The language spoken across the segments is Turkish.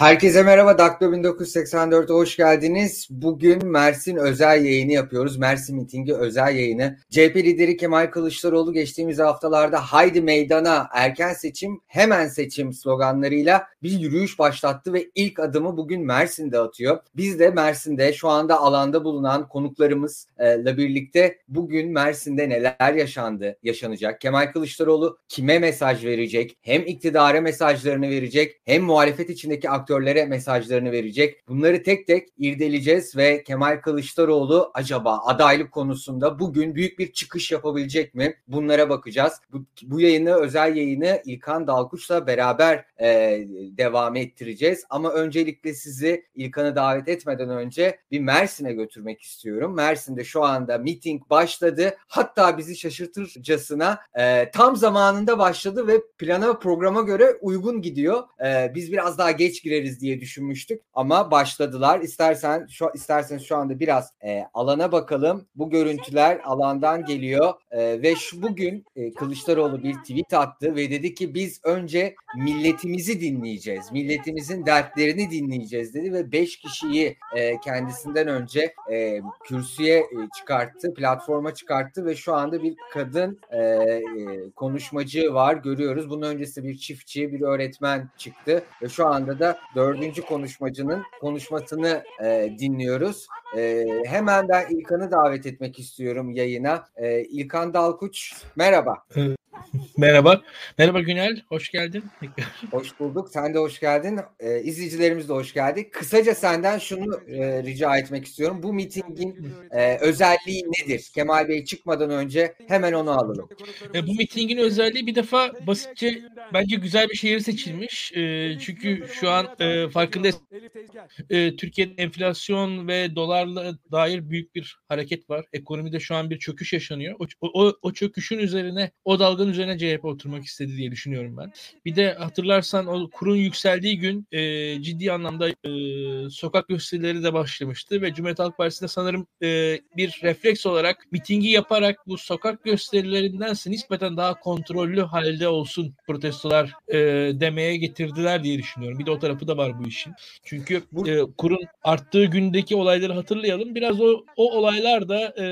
Herkese merhaba, Daktilo 1984'e hoş geldiniz. Bugün Mersin özel yayını yapıyoruz. Mersin mitingi özel yayını. CHP lideri Kemal Kılıçdaroğlu geçtiğimiz haftalarda haydi meydana erken seçim, hemen seçim sloganlarıyla bir yürüyüş başlattı ve ilk adımı bugün Mersin'de atıyor. Biz de Mersin'de şu anda alanda bulunan konuklarımızla birlikte bugün Mersin'de neler yaşandı, yaşanacak? Kemal Kılıçdaroğlu kime mesaj verecek? Hem iktidara mesajlarını verecek, hem muhalefet içindeki aktörler aktörlere mesajlarını verecek. Bunları tek tek irdeleyeceğiz ve Kemal Kılıçdaroğlu acaba adaylık konusunda bugün büyük bir çıkış yapabilecek mi? Bunlara bakacağız. Bu, bu yayını özel yayını İlkan Dalkuç'la beraber e, devam ettireceğiz. Ama öncelikle sizi İlkan'ı davet etmeden önce bir Mersin'e götürmek istiyorum. Mersin'de şu anda miting başladı. Hatta bizi şaşırtırcasına e, tam zamanında başladı ve plana programa göre uygun gidiyor. E, biz biraz daha geç gireriz gireriz diye düşünmüştük ama başladılar. İstersen şu isterseniz şu anda biraz e, alana bakalım. Bu görüntüler alandan geliyor e, ve şu bugün e, Kılıçdaroğlu bir tweet attı ve dedi ki biz önce milletimizi dinleyeceğiz. Milletimizin dertlerini dinleyeceğiz dedi ve 5 kişiyi e, kendisinden önce e, kürsüye e, çıkarttı, platforma çıkarttı ve şu anda bir kadın e, e, konuşmacı var görüyoruz. Bunun öncesi bir çiftçi, bir öğretmen çıktı ve şu anda da dördüncü konuşmacının konuşmasını e, dinliyoruz. E, hemen ben İlkan'ı davet etmek istiyorum yayına. E, İlkan Dalkuç, merhaba. Merhaba. Merhaba Günel. Hoş geldin. hoş bulduk. Sen de hoş geldin. Ee, izleyicilerimiz de hoş geldi. Kısaca senden şunu e, rica etmek istiyorum. Bu mitingin e, özelliği nedir? Kemal Bey çıkmadan önce hemen onu alalım. E, bu mitingin özelliği bir defa basitçe bence güzel bir şehir seçilmiş. E, çünkü şu an e, farkındayız. E, Türkiye'de enflasyon ve dolarla dair büyük bir hareket var. Ekonomide şu an bir çöküş yaşanıyor. O, o, o çöküşün üzerine, o dalganın üzerine CHP oturmak istedi diye düşünüyorum ben. Bir de hatırlarsan o kurun yükseldiği gün e, ciddi anlamda e, sokak gösterileri de başlamıştı ve Cumhuriyet Halk Partisi de sanırım e, bir refleks olarak mitingi yaparak bu sokak gösterilerindense nispeten daha kontrollü halde olsun protestolar e, demeye getirdiler diye düşünüyorum. Bir de o tarafı da var bu işin. Çünkü e, kurun arttığı gündeki olayları hatırlayalım. Biraz o, o olaylar da e,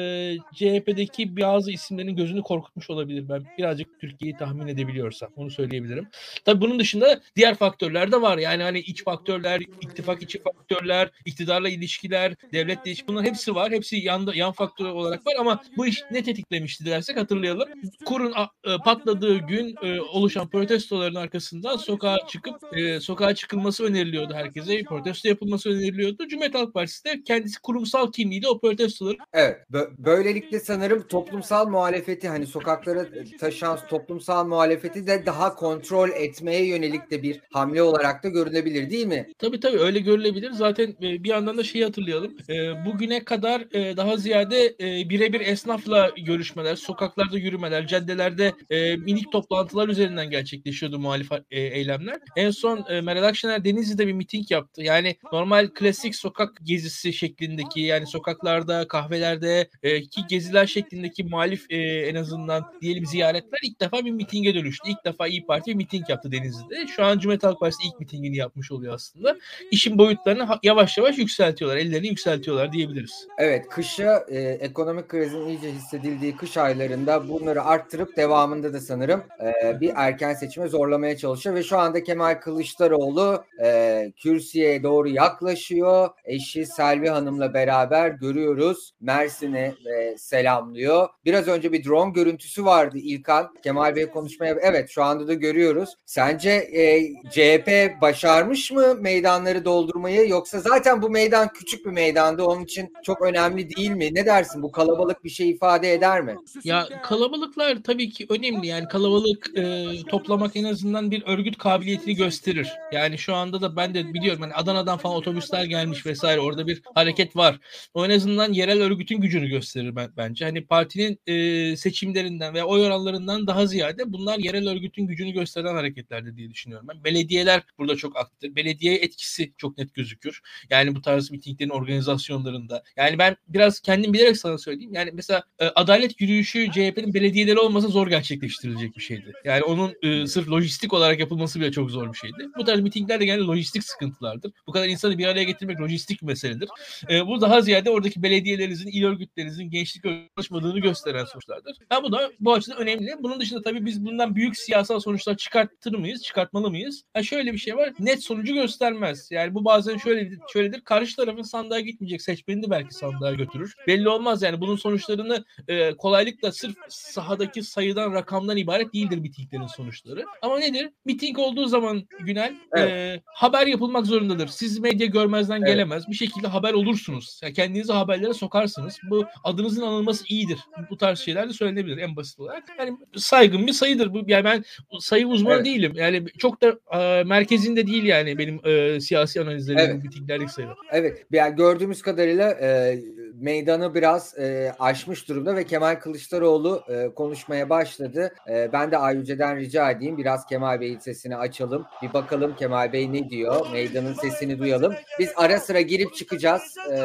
CHP'deki bazı isimlerin gözünü korkutmuş olabilir. Ben birazcık Türkiye'yi tahmin edebiliyorsam onu söyleyebilirim. Tabii bunun dışında diğer faktörler de var. Yani hani iç faktörler, ittifak içi faktörler, iktidarla ilişkiler, devletle ilişki bunların hepsi var. Hepsi yan, yan faktör olarak var ama bu iş ne tetiklemişti dersek hatırlayalım. Kurun e, patladığı gün e, oluşan protestoların arkasından sokağa çıkıp e, sokağa çıkılması öneriliyordu herkese. Protesto yapılması öneriliyordu. Cumhuriyet Halk Partisi de kendisi kurumsal kimliğiyle o protestoları Evet. Böylelikle sanırım toplumsal muhalefeti hani sokaklara taşan toplumsal muhalefeti de daha kontrol etmeye yönelik de bir hamle olarak da görülebilir değil mi? Tabii tabii öyle görülebilir. Zaten e, bir yandan da şeyi hatırlayalım. E, bugüne kadar e, daha ziyade birebir esnafla görüşmeler, sokaklarda yürümeler, caddelerde minik toplantılar üzerinden gerçekleşiyordu muhalif eylemler. En son Meral Akşener Denizli'de bir miting yaptı. Yani normal klasik sokak gezisi şeklindeki yani sokaklarda, kahvelerde ki geziler şeklindeki muhalif en azından diyelim ziyaretler ilk defa bir mitinge dönüştü. İlk defa İyi Parti bir miting yaptı Denizli'de. Şu an Cumhuriyet Halk Partisi ilk mitingini yapmış oluyor aslında. İşin boyutlarını yavaş yavaş yükseltiyorlar. Ellerini yükseltiyorlar diyebiliriz. Evet kışa e, ekonomik krizin iyice hissedildiği kış aylarında bunları arttırıp devamında da sanırım e, bir erken seçime zorlamaya çalışıyor ve şu anda Kemal Kılıçdaroğlu e, kürsüye doğru yaklaşıyor. Eşi Selvi Hanım'la beraber görüyoruz. Mersin'i e, selamlıyor. Biraz önce bir drone görüntüsü vardı İlkan. Kemal Bey konuşmaya evet şu anda da görüyoruz. Sence e, CHP başarmış mı meydanları doldurmayı yoksa zaten bu meydan küçük bir meydandı onun için çok önemli değil mi? Ne dersin bu kalabalık bir şey ifade eder mi? Ya kalabalıklar tabii ki önemli yani kalabalık e, toplamak en azından bir örgüt kabiliyetini gösterir. Yani şu anda da ben de biliyorum hani Adana'dan falan otobüsler gelmiş vesaire orada bir hareket var. O en azından yerel örgütün gücünü gösterir ben, bence. Hani partinin e, seçimlerinden veya oy oranlarından daha ziyade bunlar yerel örgütün gücünü gösteren hareketlerdi diye düşünüyorum ben. Belediyeler burada çok aktif. Belediye etkisi çok net gözükür. Yani bu tarz mitinglerin organizasyonlarında. Yani ben biraz kendim bilerek sana söyleyeyim. Yani mesela e, adalet yürüyüşü CHP'nin belediyeleri olmasa zor gerçekleştirilecek bir şeydi. Yani onun e, sırf lojistik olarak yapılması bile çok zor bir şeydi. Bu tarz mitingler de genelde lojistik sıkıntılardır. Bu kadar insanı bir araya getirmek lojistik bir meseledir. E, bu daha ziyade oradaki belediyelerinizin, il örgütlerinizin gençlik çalışmadığını gösteren sonuçlardır. Ha, bu da bu açıdan önemli. Bunun dışında tabii biz bundan büyük siyasal sonuçlar çıkartır mıyız, çıkartmalı mıyız? Ha, şöyle bir şey var. Net sonucu göstermez. Yani bu bazen şöyle şöyledir. Karşı tarafın sandığa gitmeyecek seçmeni de belki sandığa götürür. Belli olmaz yani bunun sonuçlarını e, kolaylıkla sırf sahadaki sayıdan rakamdan ibaret değildir mitinglerin sonuçları. Ama nedir? Miting olduğu zaman Günel evet. e, haber yapılmak zorundadır. Siz medya görmezden evet. gelemez. Bir şekilde haber olursunuz. Yani kendinizi haberlere sokarsınız. Bu adınızın anılması iyidir. Bu tarz şeyler de söylenebilir en basit olarak. Yani saygın bir sayıdır. Bu yani ben sayı uzmanı evet. değilim. Yani çok da e, merkezinde değil yani benim e, siyasi analizlerim evet. mitinglerdeki sayı. Evet. Yani gördüğümüz kadarıyla e, meydanı biraz e, aşmış durumda ve Kemal Kılıçdaroğlu e, konuşmaya başladı. E, ben de Ayüce'den rica edeyim biraz Kemal Bey'in sesini açalım. Bir bakalım Kemal Bey ne diyor? Meydanın sesini duyalım. Biz ara sıra girip çıkacağız. E,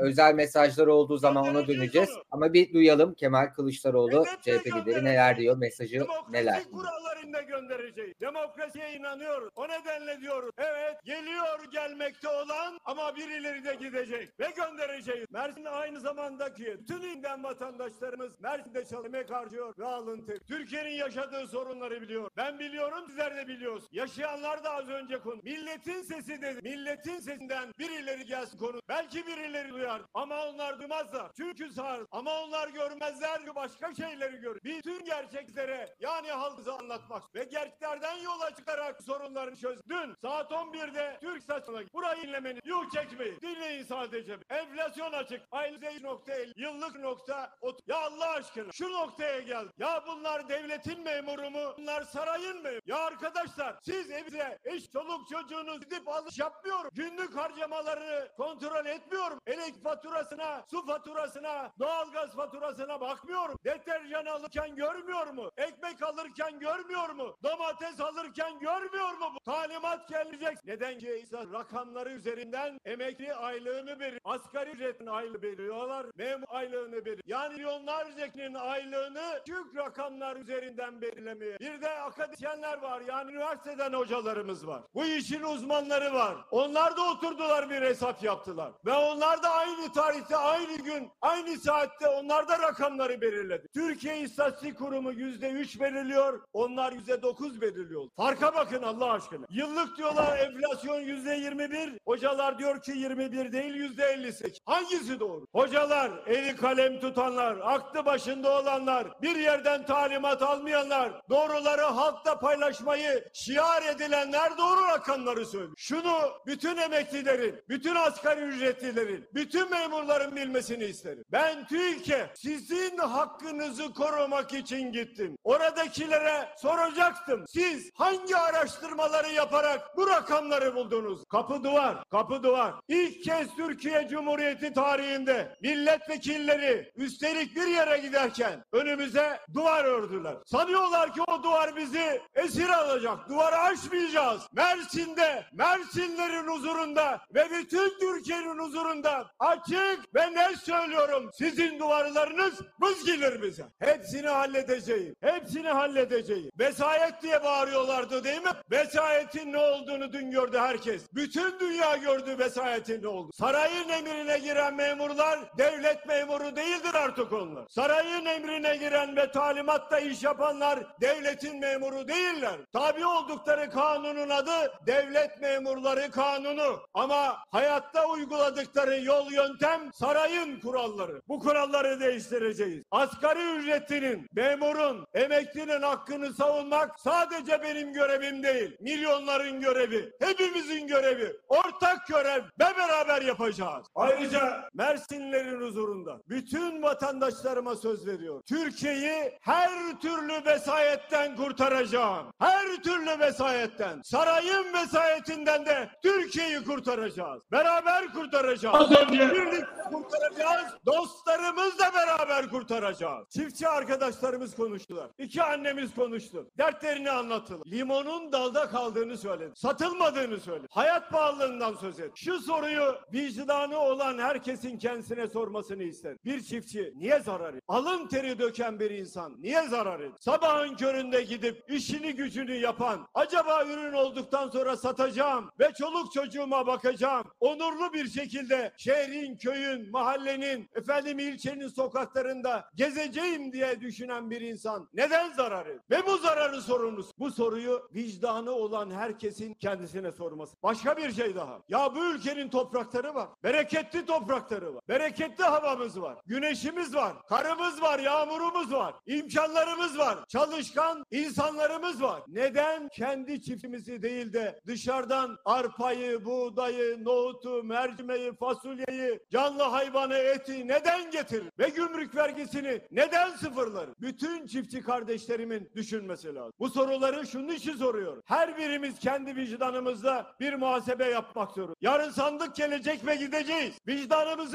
özel mesajlar olduğu zaman ona döneceğiz. Ama bir duyalım Kemal Kılıçdaroğlu CHP lideri neler diyor? Mesajı neler? kurallarında göndereceğiz. Demokrasiye inanıyoruz. O nedenle diyoruz. Evet geliyor gelmekte olan ama birileri de gidecek ve göndereceğiz. Mersin aynı zamandaki bütün vatandaşlarımız Mersin'de çalışmak harcıyor ve alın. Türkiye'nin yaşadığı sorunları biliyor. Ben biliyorum sizler de biliyorsunuz. Yaşayanlar da az önce konu. Milletin sesi dedi. Milletin sesinden birileri gelsin konu. Belki birileri duyar ama onlar duymazlar. Çünkü sağır. Ama onlar görmezler ki başka şeyleri görür. Bütün gerçeklere yani halkıza anlatmak ve gerçeklerden yola çıkarak sorunlarını çöz. Dün saat 11'de Türk saçına burayı dinlemeni yuh çekmeyin. Dinleyin sadece. Enflasyon açık. Aynı %1.50 yıllık nokta. Ya Allah aşkına şu noktaya gel. Ya bunlar devletin memuru mu? Bunlar sarayın mı? Ya arkadaşlar siz evde eş çoluk çocuğunuz gidip alış yapmıyorum. Günlük harcamalarını kontrol etmiyorum. Elektrik faturasına, su faturasına, doğalgaz faturasına bakmıyorum. Deterjan alırken görmüyor mu? Ekmek alırken görmüyor mu? Domates alırken görmüyor mu? Bu? Talimat gelecek. Neden ki rakamları üzerinden emekli aylığını verir. Asgari ücretin aylığı veriyorlar. Memur aylığını verir. Yani milyonlarca kişinin aylığını küçük rakamlar üzerinden belirlemiyor. Bir de akademisyenler var. Yani üniversiteden hocalarımız var. Bu işin uzmanları var. Onlar da oturdular bir hesap yaptılar. Ve onlar da aynı tarihte, aynı gün, aynı saatte onlar da rakamları belirledi. Türkiye İstatistik Kurumu yüzde üç belirliyor. Onlar yüzde dokuz belirliyor. Farka bakın Allah aşkına. Yıllık diyorlar enflasyon yüzde yirmi bir. Hocalar diyor ki yirmi bir değil yüzde elli sekiz. Hangisi doğru? Hocalar, eli kalem tutanlar, aklı başında olanlar, bir yerden talimat almayanlar, doğruları halkta paylaşmayı şiar edilenler doğru rakamları söylüyor. Şunu bütün emeklilerin, bütün asgari ücretlilerin, bütün memurların bilmesini isterim. Ben TÜİK'e sizin hakkınızı korumak için gittim. Oradakilere soracaktım. Siz hangi araştırmaları yaparak bu rakamları buldunuz? Kapı duvar, kapı duvar. İlk kez Türkiye Cumhuriyeti tarihinde milletvekilleri üstelik bir yere giderken önümüze duvar ördüler. Sanıyorlar ki o duvar bizi esir alacak. Duvarı aşmayacağız. Mersin'de, Mersinlerin huzurunda ve bütün Türkiye'nin huzurunda açık ve ne söylüyorum sizin duvarlarınız buz gelir bize. Hepsini halledeceğim. Hepsini halledeceğim. Vesayet diye bağırıyorlardı değil mi? Vesayetin ne olduğunu dün gördü herkes. Bütün dünya gördü vesayetin ne oldu. Sarayın emrine giren memurlar devlet memuru değildir artık onlar. Sarayın emrine giren ve talimatta iş yapanlar devletin memuru değiller. Tabi oldukları kanunun adı devlet memurları kanunu. Ama hayatta uyguladıkları yol yöntem sarayın kuralları. Bu kuralları değiştireceğiz. Asgari ücretinin, memurun, emeklinin hakkını savunmak sadece benim görevim değil. Milyonların görevi. Hepimizin görevi. Ortak görev ve beraber yapacağız. Ayrıca Mersinlerin huzurunda bütün vatandaşlarıma söz veriyorum. Türkiye'yi her türlü vesayetten kurtaracağım. Her türlü vesayetten. Sarayın vesayetinden de Türkiye'yi kurtaracağız. Beraber kurtaracağız. Az önce. Birlik kurtaracağız. Dostlarımızla beraber kurtaracağız. Çiftçi arkadaşlarımız konuştular. İki annemiz konuştu. Dertlerini anlattılar. Limonun dalda kaldığını söyledi. Satılmadığını söyledi. Hayat pahalılığından söz etti. Şu soruyu vicdanı olan herkesin kendisine sormasını ister. Bir çiftçi niye zarar ediyor? Alın teri döken bir insan niye zarar ediyor? Sabahın köründe gidip işini gücünü yapan, acaba ürün olduktan sonra satacağım ve çoluk çocuğuma bakacağım. Onurlu bir şekilde şehrin, köyün, mahallenin, efendim ilçenin sokaklarında gezeceğim diye düşünen bir insan neden zarar ediyor? Ve bu zararı sorumlusu. Bu soruyu vicdanı olan herkesin kendisine sorması. Başka bir şey daha. Ya bu ülkenin toprakları var. Bereketli toprakları var. Bereketli havamız var. Güneşimiz var. Karımız var. Yağmurumuz var. imkanlarımız var. Çalışkan insanlarımız var. Neden kendi çiftimizi değil de dışarıdan arpayı, buğdayı, nohutu, mercimeği, fasulyeyi, canlı hayvanı, eti neden getirir? Ve gümrük vergisini neden sıfırlar? Bütün çiftçi kardeşlerimin düşünmesi lazım. Bu soruları şunun için soruyorum. Her birimiz kendi vicdanımızda bir muhasebe yapmak zorunda. Yarın sandık gelecek ve gideceğiz.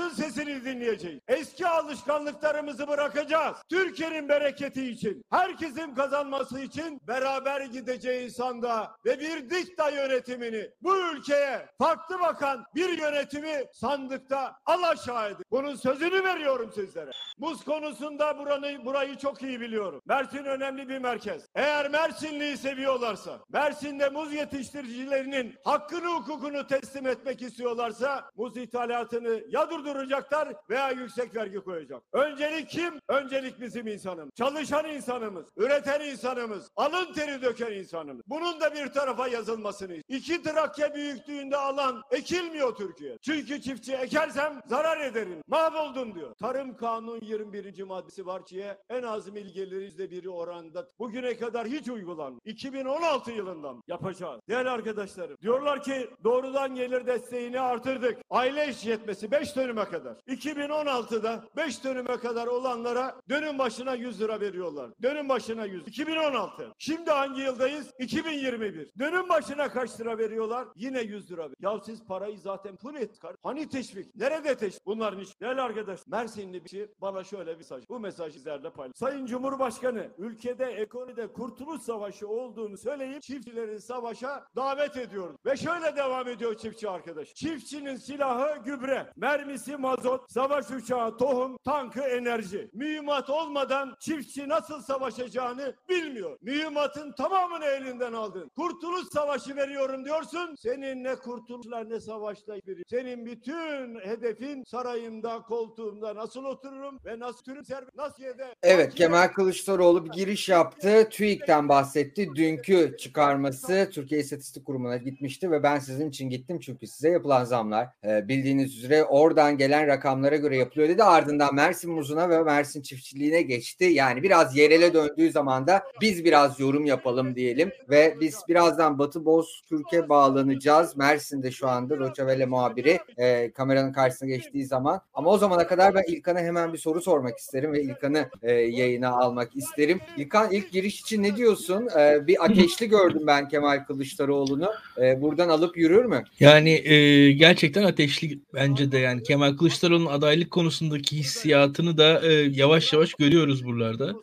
Vicdanımızın sesini dinleyeceğiz. Eski alışkanlıklarımızı bırakacağız. Türkiye'nin bereketi için, herkesin kazanması için beraber gideceğiz sanda ve bir dikta yönetimini bu ülkeye farklı bakan bir yönetimi sandıkta alaşağı edin. Bunun sözünü veriyorum sizlere. Muz konusunda buranı, burayı çok iyi biliyorum. Mersin önemli bir merkez. Eğer Mersinli'yi seviyorlarsa, Mersin'de muz yetiştiricilerinin hakkını hukukunu teslim etmek istiyorlarsa muz ithalatını ya durduracaklar veya yüksek vergi koyacak. Öncelik kim? Öncelik bizim insanımız. Çalışan insanımız, üreten insanımız, alın teri döken insanımız. Bunun da bir tarafa yazılmasını İki Trakya büyüklüğünde alan ekilmiyor Türkiye. Çünkü çiftçi ekersem zarar ederim. Mahvoldum diyor. Tarım Kanun 21. maddesi var ki en az mil geliri yüzde biri oranında bugüne kadar hiç uygulanmıyor. 2016 yılından yapacağız. Değerli arkadaşlarım diyorlar ki doğrudan gelir desteğini artırdık. Aile işletmesi 5 dönüme kadar. 2016'da 5 dönüme kadar olanlara dönüm başına 100 lira veriyorlar. Dönüm başına 100. 2016. Şimdi hangi yıldayız? 2021. Dönüm başına kaç lira veriyorlar? Yine 100 lira. Ya siz parayı zaten pul et. Hani teşvik? Nerede teşvik? Bunların iş. Değerli arkadaş Mersinli bir şey bana şöyle bir mesaj. Bu mesajı sizlerle paylaş. Sayın Cumhurbaşkanı ülkede ekonomide kurtuluş savaşı olduğunu söyleyip çiftçileri savaşa davet ediyoruz. Ve şöyle devam ediyor çiftçi arkadaş. Çiftçinin silahı gübre, mermisi mazot, savaş uçağı tohum, tankı enerji. Mühimmat olmadan çiftçi nasıl savaşacağını bilmiyor. Mühimmatın tamamını elinden aldın. Kurtuluş savaşı veriyorum diyorsun. Senin ne kurtuluşlar ne savaşta biri. Senin bütün hedefin sarayımda, koltuğumda nasıl otururum ve nasıl türüm servis, nasıl yede. Evet Kemal Kılıçdaroğlu bir giriş yaptı. TÜİK'ten bahsetti. Dünkü çıkarması Türkiye İstatistik Kurumu'na gitmişti ve ben sizin için gittim çünkü size yapılan zamlar e, bildiğiniz üzere oradan gelen rakamlara göre yapılıyor dedi. Ardından Mersin muzuna ve Mersin çiftçiliğine geçti. Yani biraz yerele döndüğü zaman da biz biraz yorum yapalım diyelim ve biz birazdan Batı Bozkürk'e bağlanacağız. Mersin'de şu anda Roçavele muhabiri e, kameranın karşısına geçtiği zaman. Ama o zamana kadar ben İlkan'a hemen bir soru sormak isterim ve İlkan'ı e, yayına almak isterim. İlkan ilk giriş için ne diyorsun? E, bir ateşli gördüm ben Kemal Kılıçdaroğlu'nu. E, buradan alıp yürür mü? Yani e, gerçekten ateşli bence de yani Kemal Kılıçdaroğlu'nun adaylık konusundaki hissiyatını da e, yavaş yavaş görüyoruz buralarda.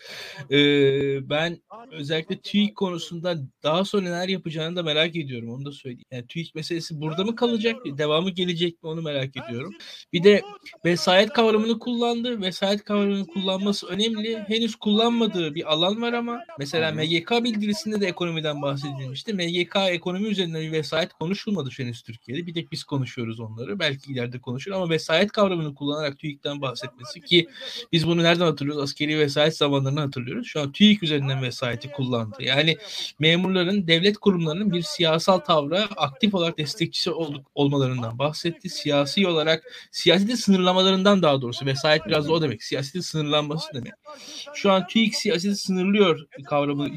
E, ben özellikle TÜİK konusunda daha sonra neler yapacağını da merak ediyorum. Onu da söyleyeyim. Yani TÜİK meselesi burada mı kalacak? Devamı gelecek mi? Onu merak ediyorum. Bir de vesayet kavramını kullandı. Vesayet kavramını kullanması önemli. Henüz kullanmadığı bir alan var ama mesela MGK bildirisinde de ekonomiden bahsedilmişti. MGK ekonomi üzerinden bir vesayet konuşulmadı henüz Türkiye'de. Bir tek biz konuşuyoruz onları. Belki ileride konuşur ama vesayet kavramını kullanarak TÜİK'ten bahsetmesi ki biz bunu nereden hatırlıyoruz? Askeri vesayet zamanlarını hatırlıyoruz. Şu an TÜİK üzerinden vesayeti kullandı. Yani memurların, devlet kurumlarının bir siyasal tavra aktif olarak destekçisi olduk, olmalarından bahsetti. Siyasi olarak, siyaseti sınırlamalarından daha doğrusu vesayet biraz da o demek. Siyasetin sınırlanması demek. Şu an TÜİK siyaseti sınırlıyor kavramı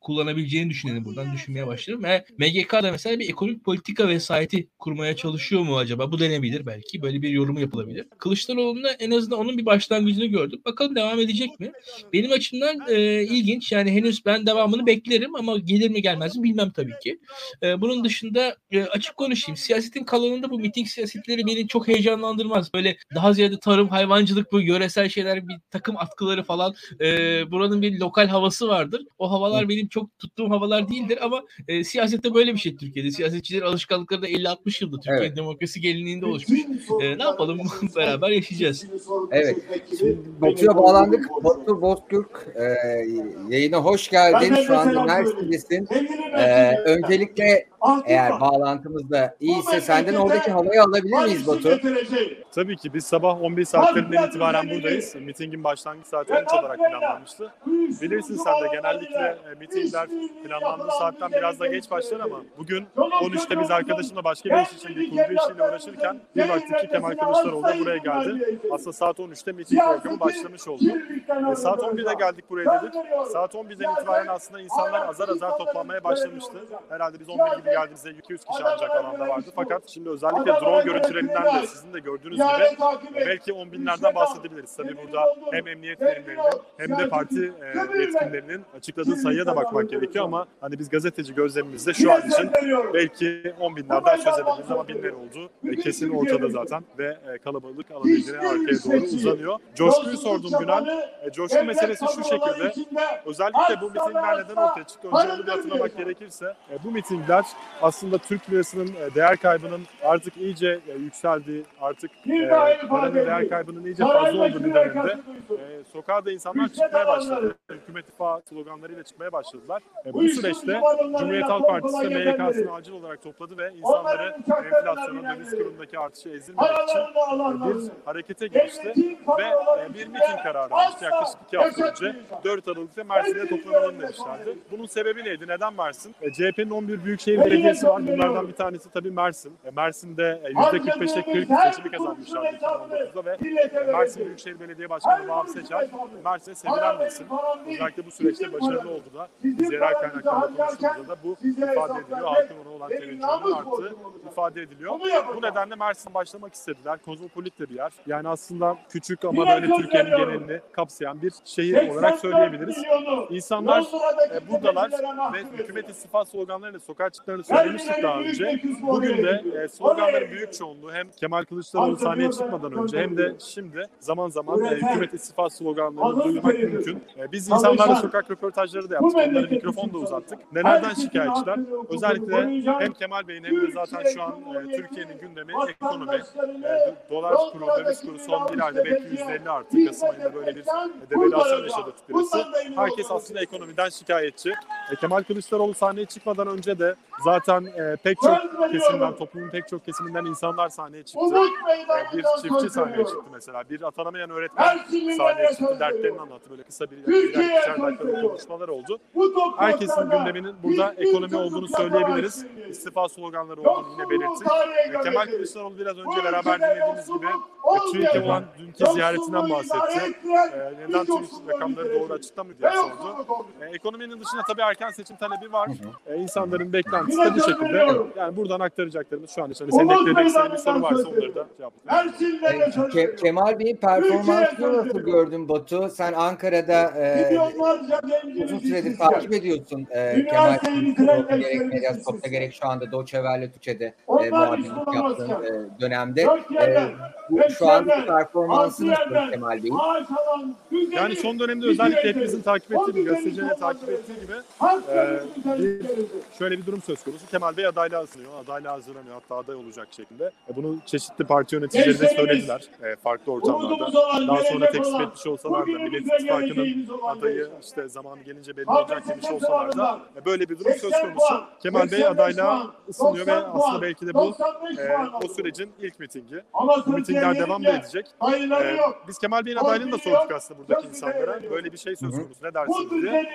kullanabileceğini düşüneni buradan düşünmeye başladım. Ve MGK'da mesela bir ekonomik politika vesayeti kurmaya çalışıyor mu acaba? Bu denebilir belki. Böyle bir yorumu yapılabilir. Kılıçdaroğlu'nda en azından onun bir başlangıcını gördüm. Bakalım devam edecek mi? Benim açımdan e, ilginç. Yani henüz ben devamını beklerim ama gelir mi gelmez mi bilmem tabii ki. E, bunun dışında e, açık konuşayım. Siyasetin kalanında bu miting siyasetleri beni çok heyecanlandırmaz. Böyle daha ziyade tarım, hayvancılık bu yöresel şeyler, bir takım atkıları falan. E, buranın bir lokal havası vardır. O havalar benim çok tuttuğum havalar değildir ama e, siyasette böyle bir şey Türkiye'de. Siyasetçilerin alışkanlıkları da 50-60 yılda Türkiye Evet. demokrasi geleneğinde oluşmuş. E, ne yapalım beraber yaşayacağız. Evet. Şimdi Batu'ya bağlandık. Batu Bozkürk e, yayına hoş geldin. Şu anda Mersin'desin. E, öncelikle eğer bağlantımız da iyiyse senden oradaki havayı alabilir miyiz Batu? Tabii ki biz sabah 11 saatlerinden itibaren buradayız. Mitingin başlangıç saati 13 olarak planlanmıştı. Bilirsin sen de genellikle e, mitingler planlandığı saatten biraz da geç başlar ama bugün 13'te biz arkadaşımla başka bir iş için bir kurgu işiyle uğraşırken bir baktık ki Kemal Kılıçdaroğlu da buraya geldi. Aslında saat 13'te miting programı başlamış oldu. E, saat 11'de geldik buraya dedik. Saat 11'den itibaren aslında insanlar azar azar toplanmaya başlamıştı. Herhalde biz 11 gibi geldiğimizde 200 kişi ancak alanda vardı. Fakat şimdi özellikle drone görüntülerinden de sizin de gördüğünüz gibi belki 10 binlerden bahsedebiliriz. Tabii burada hem emniyet birimlerinin hem de parti e, yetkililerinin açıkladığı sayıya da bakmak gerekiyor ama hani biz gazeteci gözlemimizde şu an için belki 10 binlerden söz edebiliriz ama binler oldu. Kesin ortada zaten ve e, kalabalık alabildiğine arkaya doğru uzanıyor. Coşkuyu sordum Günal. E, coşku meselesi şu şekilde. Özellikle bu mitingler neden ortaya çıktı? Önce onu hatırlamak gerekirse bu mitingler aslında Türk lirasının e, değer kaybının artık iyice e, yükseldiği, artık e, paranın değer kaybının iyice fazla olduğu bir dönemde e, sokağa da insanlar çıkmaya başladı. Hükümet ittifakı sloganlarıyla çıkmaya başladılar. E, bu süreçte Cumhuriyet Halk Partisi de MYK'sını acil olarak topladı ve insanları enflasyona, döviz kurundaki artışı ezilmemek için e, bir harekete girişti ve e, bir miting kararı almıştı yaklaşık iki hafta önce. 4 Aralık'ta Mersin'de toplanalım demişlerdi. Bunun sebebi neydi? Neden Mersin? E, CHP'nin 11 büyükşehir belediyesi var. Bunlardan bir tanesi tabii Mersin. E, Mersin'de e, %45'e 40 seçimi kazanmışlardı 2019'da ve Mersin Büyükşehir Belediye Başkanı Vahap Seçer Mersin'e sevilen bir isim. Özellikle bu süreçte başarılı oldu da biz yerel kaynaklarla konuştuğumuzda da bu ifade ediliyor. Halkın ona olan teveccühünün arttığı ifade ediliyor. Bu nedenle Mersin başlamak istediler. Kozmopolit de bir yer. Yani aslında küçük ama böyle Türkiye'nin genelini kapsayan bir şehir olarak söyleyebiliriz. İnsanlar e, buradalar ve hükümet istifa sloganlarıyla sokağa çıktıklarını söylemiştik daha önce. Bugün de e, sloganların büyük çoğunluğu hem Kemal Kılıçdaroğlu sahneye çıkmadan önce hem de şimdi zaman zaman e, hükümet istifa sloganlarını duymak mümkün. E, biz insanlarla sokak röportajları da yaptık. Onlara mikrofon da uzattık. Nelerden şikayetçiler? Özellikle hem Kemal Bey'in hem de zaten şu an e, Türkiye'nin gündemi ekonomi. E, dolar kuru, döviz kuru son bir ayda belki %50 arttı. Kasım ayında böyle bir devalüasyon yaşadı Türk lirası. Herkes aslında ekonomiden şikayetçi. E, Kemal Kılıçdaroğlu sahneye çıkmadan önce de zaten e, pek çok kesimden, toplumun pek çok kesiminden insanlar sahneye çıktı. E, bir çiftçi sahneye çıktı mesela. Bir atanamayan öğretmen sahneye çıktı. Dertlerini anlattı. Böyle kısa bir birer dakikalık konuşmalar oldu. Herkesin gündeminin burada ekonomi olduğunu söyleyebiliriz. İstifa sloganları olduğunu yine belirttik. E, Kemal Kılıçdaroğlu biraz önce beraber dinlediğimiz gibi e, TÜİK'e olan dünkü ziyaretinden bahsetti. E, neden TÜİK rakamları doğru açıklamıyor diye sordu. E, ekonominin dışında tabii erken seçim talebi var. E, insanların beklentisi de bu şekilde. Yani buradan aktaracaklarımız şu an için. Hani senin bir soru varsa onları da cevaplayayım. E, Ke- Kemal Bey'in performansını nasıl gördün Batu? Sen Ankara'da e, uzun süredir takip ediyorsun e, Kemal Kılıçdaroğlu gerek Medyaskop'ta gerek şu anda Deutsche Welle Türkçe'de e, muhabirlik yaptığın e, dönemde. E, bu, şu andaki performansı nasıl Kemal Bey'in? Yani son dönemde özellikle hepimizin takip ettiği gibi, gazetecilerin takip ettiği gibi e, bir, şöyle bir durum söz konusu. Kemal Bey adaylığa hazırlanıyor, adaylığa hazırlanıyor hatta aday olacak şekilde. E, bunu çeşitli parti yöneticilerine söylediler e, farklı ortamlarda. Daha sonra tekstil etmiş olsalar da Millet İttifakı'nın adayı işte zamanı gelince belli olacak demiş olsalar da e, böyle bir durum söz konusu. Kemal Bey adaylığa ısınıyor ve aslında belki de bu e, o sürecin ilk mitingi. Bu mitingler devam da edecek. E, biz Kemal Bey'in adaylığını da sorduk aslında buradaki insanlara. Böyle bir şey söz konusu ne dersiniz diye.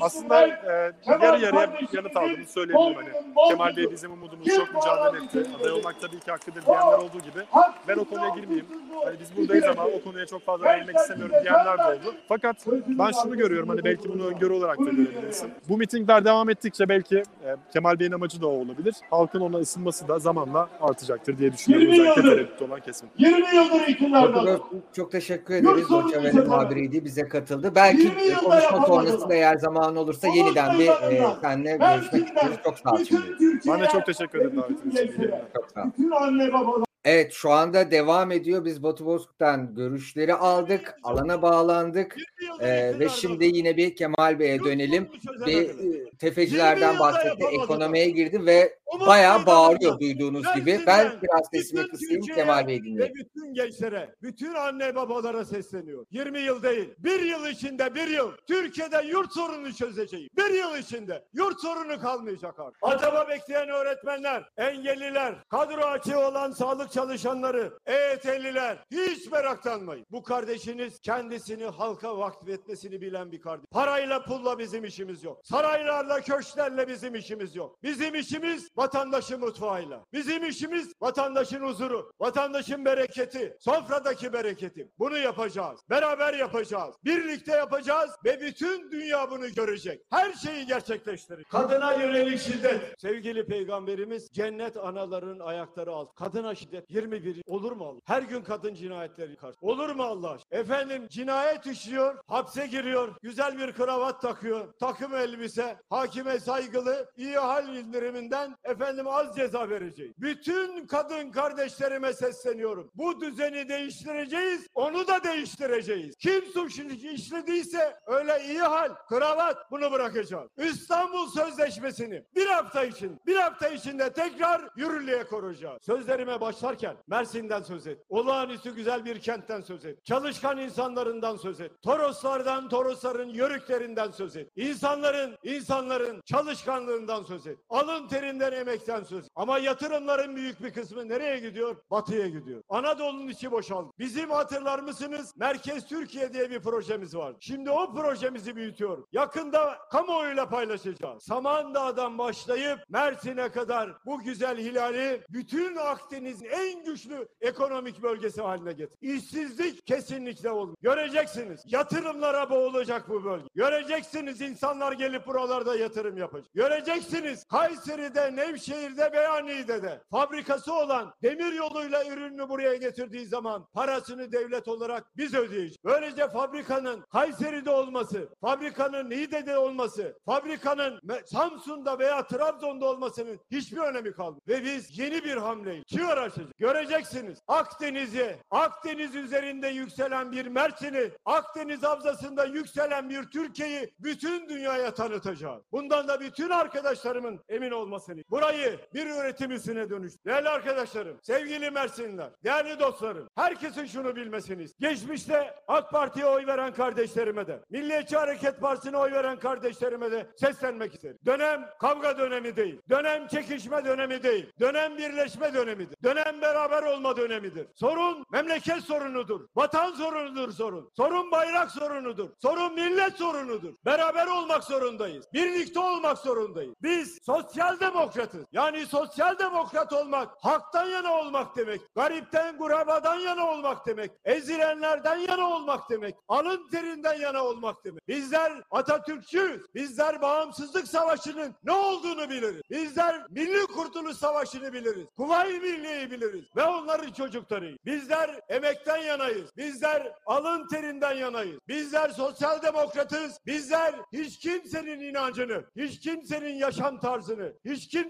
Aslında e, yarı yarıya yanıt aldığımı söyleyebilirim. Hani Kemal Bey bizim umudumuz çok mücadele etti. Aday olmak tabii ki hakkıdır diyenler olduğu gibi. Ben o konuya girmeyeyim. Hani biz buradayız ama o konuya çok fazla değinmek istemiyorum diyenler de oldu. Fakat ben şunu görüyorum hani belki bunu öngörü olarak da görebilirsin. Bu mitingler devam ettikçe belki e, Kemal Bey'in amacı da o olabilir. Halkın ona ısınması da zamanla artacaktır diye düşünüyorum. Özellikle tereddüt olan kesim. 20 yıldır iktidarda. Çok teşekkür ederiz. Deutsche Welle muhabiriydi. Bize katıldı. Belki konuşma sonrasında eğer zaman olursa yeniden bir e, seninle görüşmek isteriz. Çok sağ ol şimdi. Ben de çok teşekkür ederim davetiniz için. Bütün anne babalar. Evet şu anda devam ediyor. Biz Batu Bozkurt'tan görüşleri aldık. Alana bağlandık. Ee, ve şimdi yine bir Kemal Bey'e dönelim. Bir tefecilerden bahsetti. Ekonomiye girdi ve bayağı bağırıyor duyduğunuz gibi. Ben biraz sesimi kısayım Kemal Bey dinleyin. bütün gençlere, bütün anne babalara sesleniyor. 20 yıl değil, bir yıl içinde bir yıl Türkiye'de yurt sorununu çözeceğim. Bir yıl içinde yurt sorunu kalmayacak artık. Atama bekleyen öğretmenler, engelliler, kadro açığı olan sağlık çalışanları, EYT'liler hiç meraklanmayın. Bu kardeşiniz kendisini halka vakfetmesini bilen bir kardeş. Parayla pulla bizim işimiz yok. Saraylarla, köşklerle bizim işimiz yok. Bizim işimiz vatandaşın mutfağıyla. Bizim işimiz vatandaşın huzuru, vatandaşın bereketi, sofradaki bereketi. Bunu yapacağız. Beraber yapacağız. Birlikte yapacağız ve bütün dünya bunu görecek. Her şeyi gerçekleştirecek. Kadına yönelik şiddet. Sevgili peygamberimiz cennet anaların ayakları altı. Kadına şiddet 21 olur mu Allah? Her gün kadın cinayetleri karşı. Olur mu Allah aşkına? Efendim cinayet işliyor, hapse giriyor, güzel bir kravat takıyor, takım elbise, hakime saygılı, iyi hal indiriminden efendim az ceza vereceğiz. Bütün kadın kardeşlerime sesleniyorum. Bu düzeni değiştireceğiz, onu da değiştireceğiz. Kim suç işlediyse öyle iyi hal, kravat bunu bırakacağız. İstanbul Sözleşmesi'ni bir hafta için, bir hafta içinde tekrar yürürlüğe koruyacağız. Sözlerime başlarken Mersin'den söz et. Olağanüstü güzel bir kentten söz et. Çalışkan insanlarından söz et. Toroslardan, Torosların yörüklerinden söz et. İnsanların, insanların çalışkanlığından söz et. Alın terinden, emekten söz. Ama yatırımların büyük bir kısmı nereye gidiyor? Batıya gidiyor. Anadolu'nun içi boşaldı. Bizim hatırlar mısınız? Merkez Türkiye diye bir projemiz var. Şimdi o projemizi büyütüyoruz. Yakında kamuoyuyla paylaşacağız. Samandağ'dan başlayıp Mersin'e kadar bu güzel hilali bütün Akdeniz'in en güçlü ekonomik bölgesi haline getir. İşsizlik kesinlikle olmuyor. Göreceksiniz. Yatırımlara boğulacak bu bölge. Göreceksiniz insanlar gelip buralarda yatırım yapacak. Göreceksiniz Kayseri'de, Nevşehir'de, Beyani'de de fabrikası olan demir yoluyla ürününü buraya getirdiği zaman parasını devlet olarak biz ödeyeceğiz. Böylece fabrikanın Kayseri'de olması, fabrikanın Niğde'de olması, fabrikanın Samsun'da veya Trabzon'da olmasının hiçbir önemi kalmıyor. Ve biz yeni bir hamleyi çığır açacağız. Göreceksiniz Akdeniz'i, Akdeniz üzerinde yükselen bir Mersin'i, Akdeniz havzasında yükselen bir Türkiye'yi bütün dünyaya tanıtacağız. Bundan da bütün arkadaşlarımın emin olmasını. Burayı bir üretim üssüne dönüş. Değerli arkadaşlarım, sevgili Mersinliler, değerli dostlarım, herkesin şunu bilmesini istiyorum. Geçmişte AK Parti'ye oy veren kardeşlerime de, Milliyetçi Hareket Partisi'ne oy veren kardeşlerime de seslenmek isterim. Dönem kavga dönemi değil. Dönem çekişme dönemi değil. Dönem birleşme dönemidir. Dönem beraber olma dönemidir. Sorun memleket sorunudur. Vatan sorunudur sorun. Sorun bayrak sorunudur. Sorun millet sorunudur. Beraber olmak zorundayız. Birlikte olmak zorundayız. Biz sosyal demokratız. Yani sosyal demokrat olmak haktan yana olmak demek. Garipten gurabadan yana olmak demek. Ezilenlerden yana olmak demek. Alın terinden yana olmak demek. Bizler Atatürkçüyüz. Bizler bağımsızlık savaşının ne olduğunu biliriz. Bizler Milli Kurtuluş Savaşı'nı biliriz. Kuvayi Milliye'yi biliriz. Ve onların çocuklarıyız. Bizler emekten yanayız. Bizler alın terinden yanayız. Bizler sosyal demokratız. Bizler hiç kimsenin inancını, hiç kimsenin yaşam tarzını, hiç kimsenin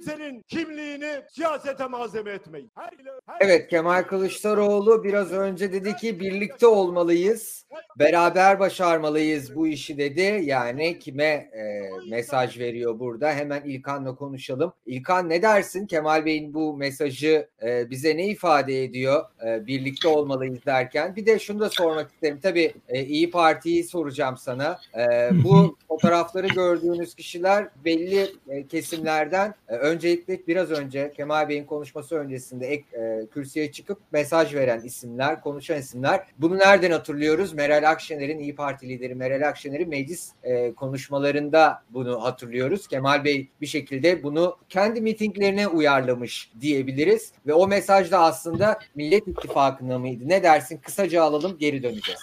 kimliğini siyasete malzeme etmeyin. Her, her- Evet Kemal Kılıçdaroğlu biraz önce dedi ki birlikte olmalıyız, beraber başarmalıyız bu işi dedi. Yani kime e, mesaj veriyor burada? Hemen İlkan'la konuşalım. İlkan ne dersin? Kemal Bey'in bu mesajı e, bize ne ifade ediyor? E, birlikte olmalıyız derken. Bir de şunu da sormak isterim. Tabii e, İyi Parti'yi soracağım sana. E, bu fotoğrafları gördüğünüz kişiler belli e, kesimlerden e, öncelikle biraz önce Kemal Bey'in konuşması öncesinde ek, e, kürsüye çıkıp mesaj veren isimler, konuşan isimler. Bunu nereden hatırlıyoruz? Meral Akşener'in İyi Parti lideri Meral Akşener'in meclis e, konuşmalarında bunu hatırlıyoruz. Kemal Bey bir şekilde bunu kendi mitinglerine uyarlamış diyebiliriz ve o mesaj da aslında Millet İttifakı'na mıydı? Ne dersin? Kısaca alalım, geri döneceğiz.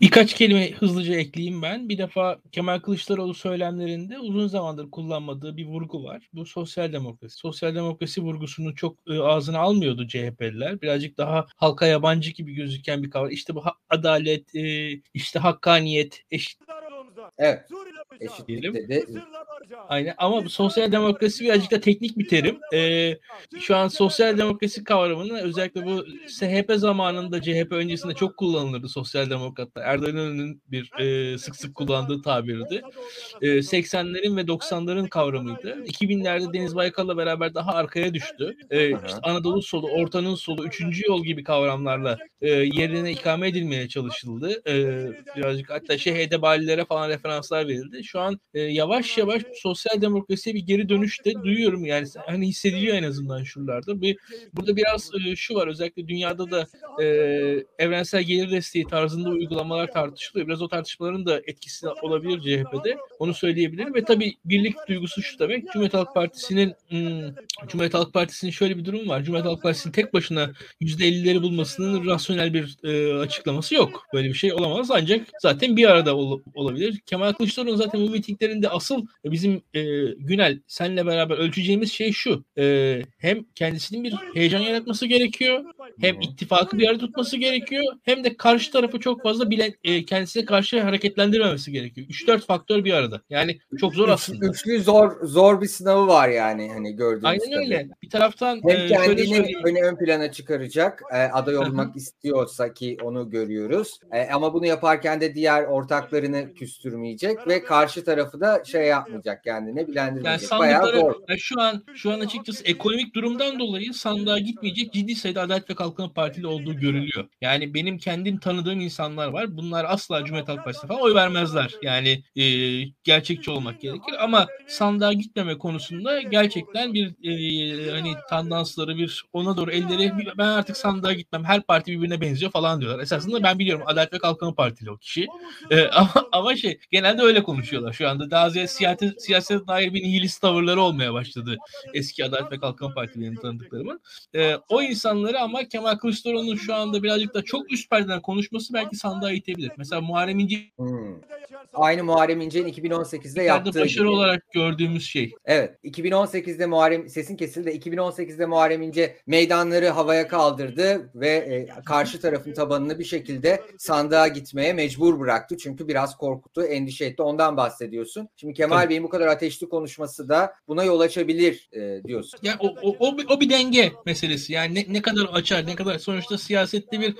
Birkaç kelime hızlıca ekleyeyim ben. Bir defa Kemal Kılıçdaroğlu söylemlerinde uzun zamandır kullanmadığı bir vurgu var. Bu sosyal demokrasi. Sosyal demokrasi vurgusunu çok e, ağzına almıyordu CHP'liler. Birazcık daha halka yabancı gibi gözüken bir kavram. İşte bu adalet, e, işte hakkaniyet, eşit Evet. Eşitlik Diyelim. dedi. Aynen ama sosyal demokrasi birazcık da teknik bir terim. Ee, şu an sosyal demokrasi kavramını özellikle bu SHP zamanında CHP öncesinde çok kullanılırdı sosyal demokratlar. Erdoğan İnönü'nün bir e, sık sık kullandığı tabirdi. E, 80'lerin ve 90'ların kavramıydı. 2000'lerde Deniz Baykal'la beraber daha arkaya düştü. E, işte Anadolu solu, Ortanın solu, Üçüncü yol gibi kavramlarla e, yerine ikame edilmeye çalışıldı. E, birazcık hatta şey Hedebalilere falan referanslar verildi. Şu an e, yavaş yavaş sosyal demokrasiye bir geri dönüş de duyuyorum. Yani hani hissediliyor en azından şuralarda. Bir, burada biraz e, şu var özellikle dünyada da e, evrensel gelir desteği tarzında uygulamalar tartışılıyor. Biraz o tartışmaların da etkisi olabilir CHP'de. Onu söyleyebilirim ve tabii birlik duygusu şu demek. Cumhuriyet Halk Partisi'nin hmm, Cumhuriyet Halk Partisi'nin şöyle bir durum var. Cumhuriyet Halk Partisi'nin tek başına %50'leri bulmasının rasyonel bir e, açıklaması yok. Böyle bir şey olamaz ancak zaten bir arada ol, olabilir. Kemal Kılıçdaroğlu zaten bu mitinglerinde asıl bizim e, Günel senle beraber ölçeceğimiz şey şu. E, hem kendisinin bir heyecan yaratması gerekiyor. Hem ittifakı bir arada tutması gerekiyor. Hem de karşı tarafı çok fazla bilen, e, kendisine karşı hareketlendirmemesi gerekiyor. 3-4 faktör bir arada. Yani çok zor aslında. Üçlü zor zor bir sınavı var yani hani gördüğünüz Aynen öyle. Bir taraftan hem e, kendini öne ön plana çıkaracak e, aday olmak istiyorsa ki onu görüyoruz. E, ama bunu yaparken de diğer ortaklarını küstürmeyecek ve karşı tarafı da şey yapmayacak kendine bilendirmeyecek. Yani Bayağı zor. Yani şu an şu an açıkçası ekonomik durumdan dolayı sandığa gitmeyecek ciddi sayıda Adalet ve Kalkınma Partili olduğu görülüyor. Yani benim kendim tanıdığım insanlar var. Bunlar asla Cumhuriyet Halk Partisi'ne falan oy vermezler. Yani e, gerçekçi olmak gerekir ama sandığa gitmeme konusunda gerçekten bir e, hani tandansları bir ona doğru elleri ben artık sandığa gitmem. Her parti birbirine benziyor falan diyorlar. Esasında ben biliyorum Adalet ve Kalkınma Partili o kişi. E, ama, ama şey genelde öyle konuşuyorlar şu anda. Daha ziyade siyaset, siyasete dair bir nihilist tavırları olmaya başladı. Eski Adalet ve Kalkınma Partililerini tanıdıklarımın. E, o insanları ama Kemal Kılıçdaroğlu'nun şu anda birazcık da çok üst perdeden konuşması belki sandığa itebilir. Mesela Muharrem İnce Hmm. Aynı Muharrem İnce'nin 2018'de yaptığı başarı gibi. olarak gördüğümüz şey. Evet. 2018'de Muharrem sesin kesildi. 2018'de Muharrem İnce meydanları havaya kaldırdı ve e, karşı tarafın tabanını bir şekilde sandığa gitmeye mecbur bıraktı. Çünkü biraz korkuttu, endişe etti. Ondan bahsediyorsun. Şimdi Kemal Tabii. Bey'in bu kadar ateşli konuşması da buna yol açabilir e, diyorsun. Yani o, o, o, bir- o bir denge meselesi. Yani ne, ne kadar açar, ne kadar sonuçta siyasette bir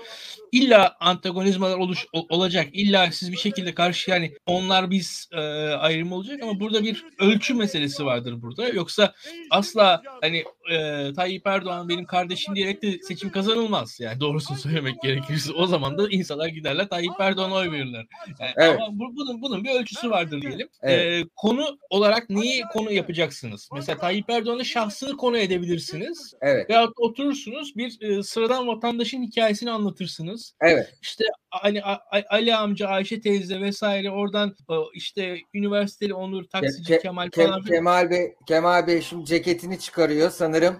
illa antagonizmalar oluş, olacak. İlla siz bir şekilde karşı yani onlar biz e, ayrım olacak ama burada bir ölçü meselesi vardır burada. Yoksa asla hani e, Tayyip Erdoğan benim kardeşim diyerek de seçim kazanılmaz. Yani doğrusunu söylemek gerekirse o zaman da insanlar giderler Tayyip Erdoğan'a oy verirler. Yani Evet. Ama bu- bunun bunun bir ölçüsü vardır diyelim. Evet. E, konu olarak neyi konu yapacaksınız? Mesela Tayyip Erdoğan'ın şahsını konu edebilirsiniz. Evet. Veyahut oturursunuz bir e, sıradan vatandaşın hikayesini anlatırsınız. Evet. İşte hani A- A- Ali amca, Ayşe teyze vesaire oradan işte üniversiteli Onur, taksici Ke- Kemal Ke- falan. Kemal Bey Kemal Bey şimdi ceketini çıkarıyor sanırım.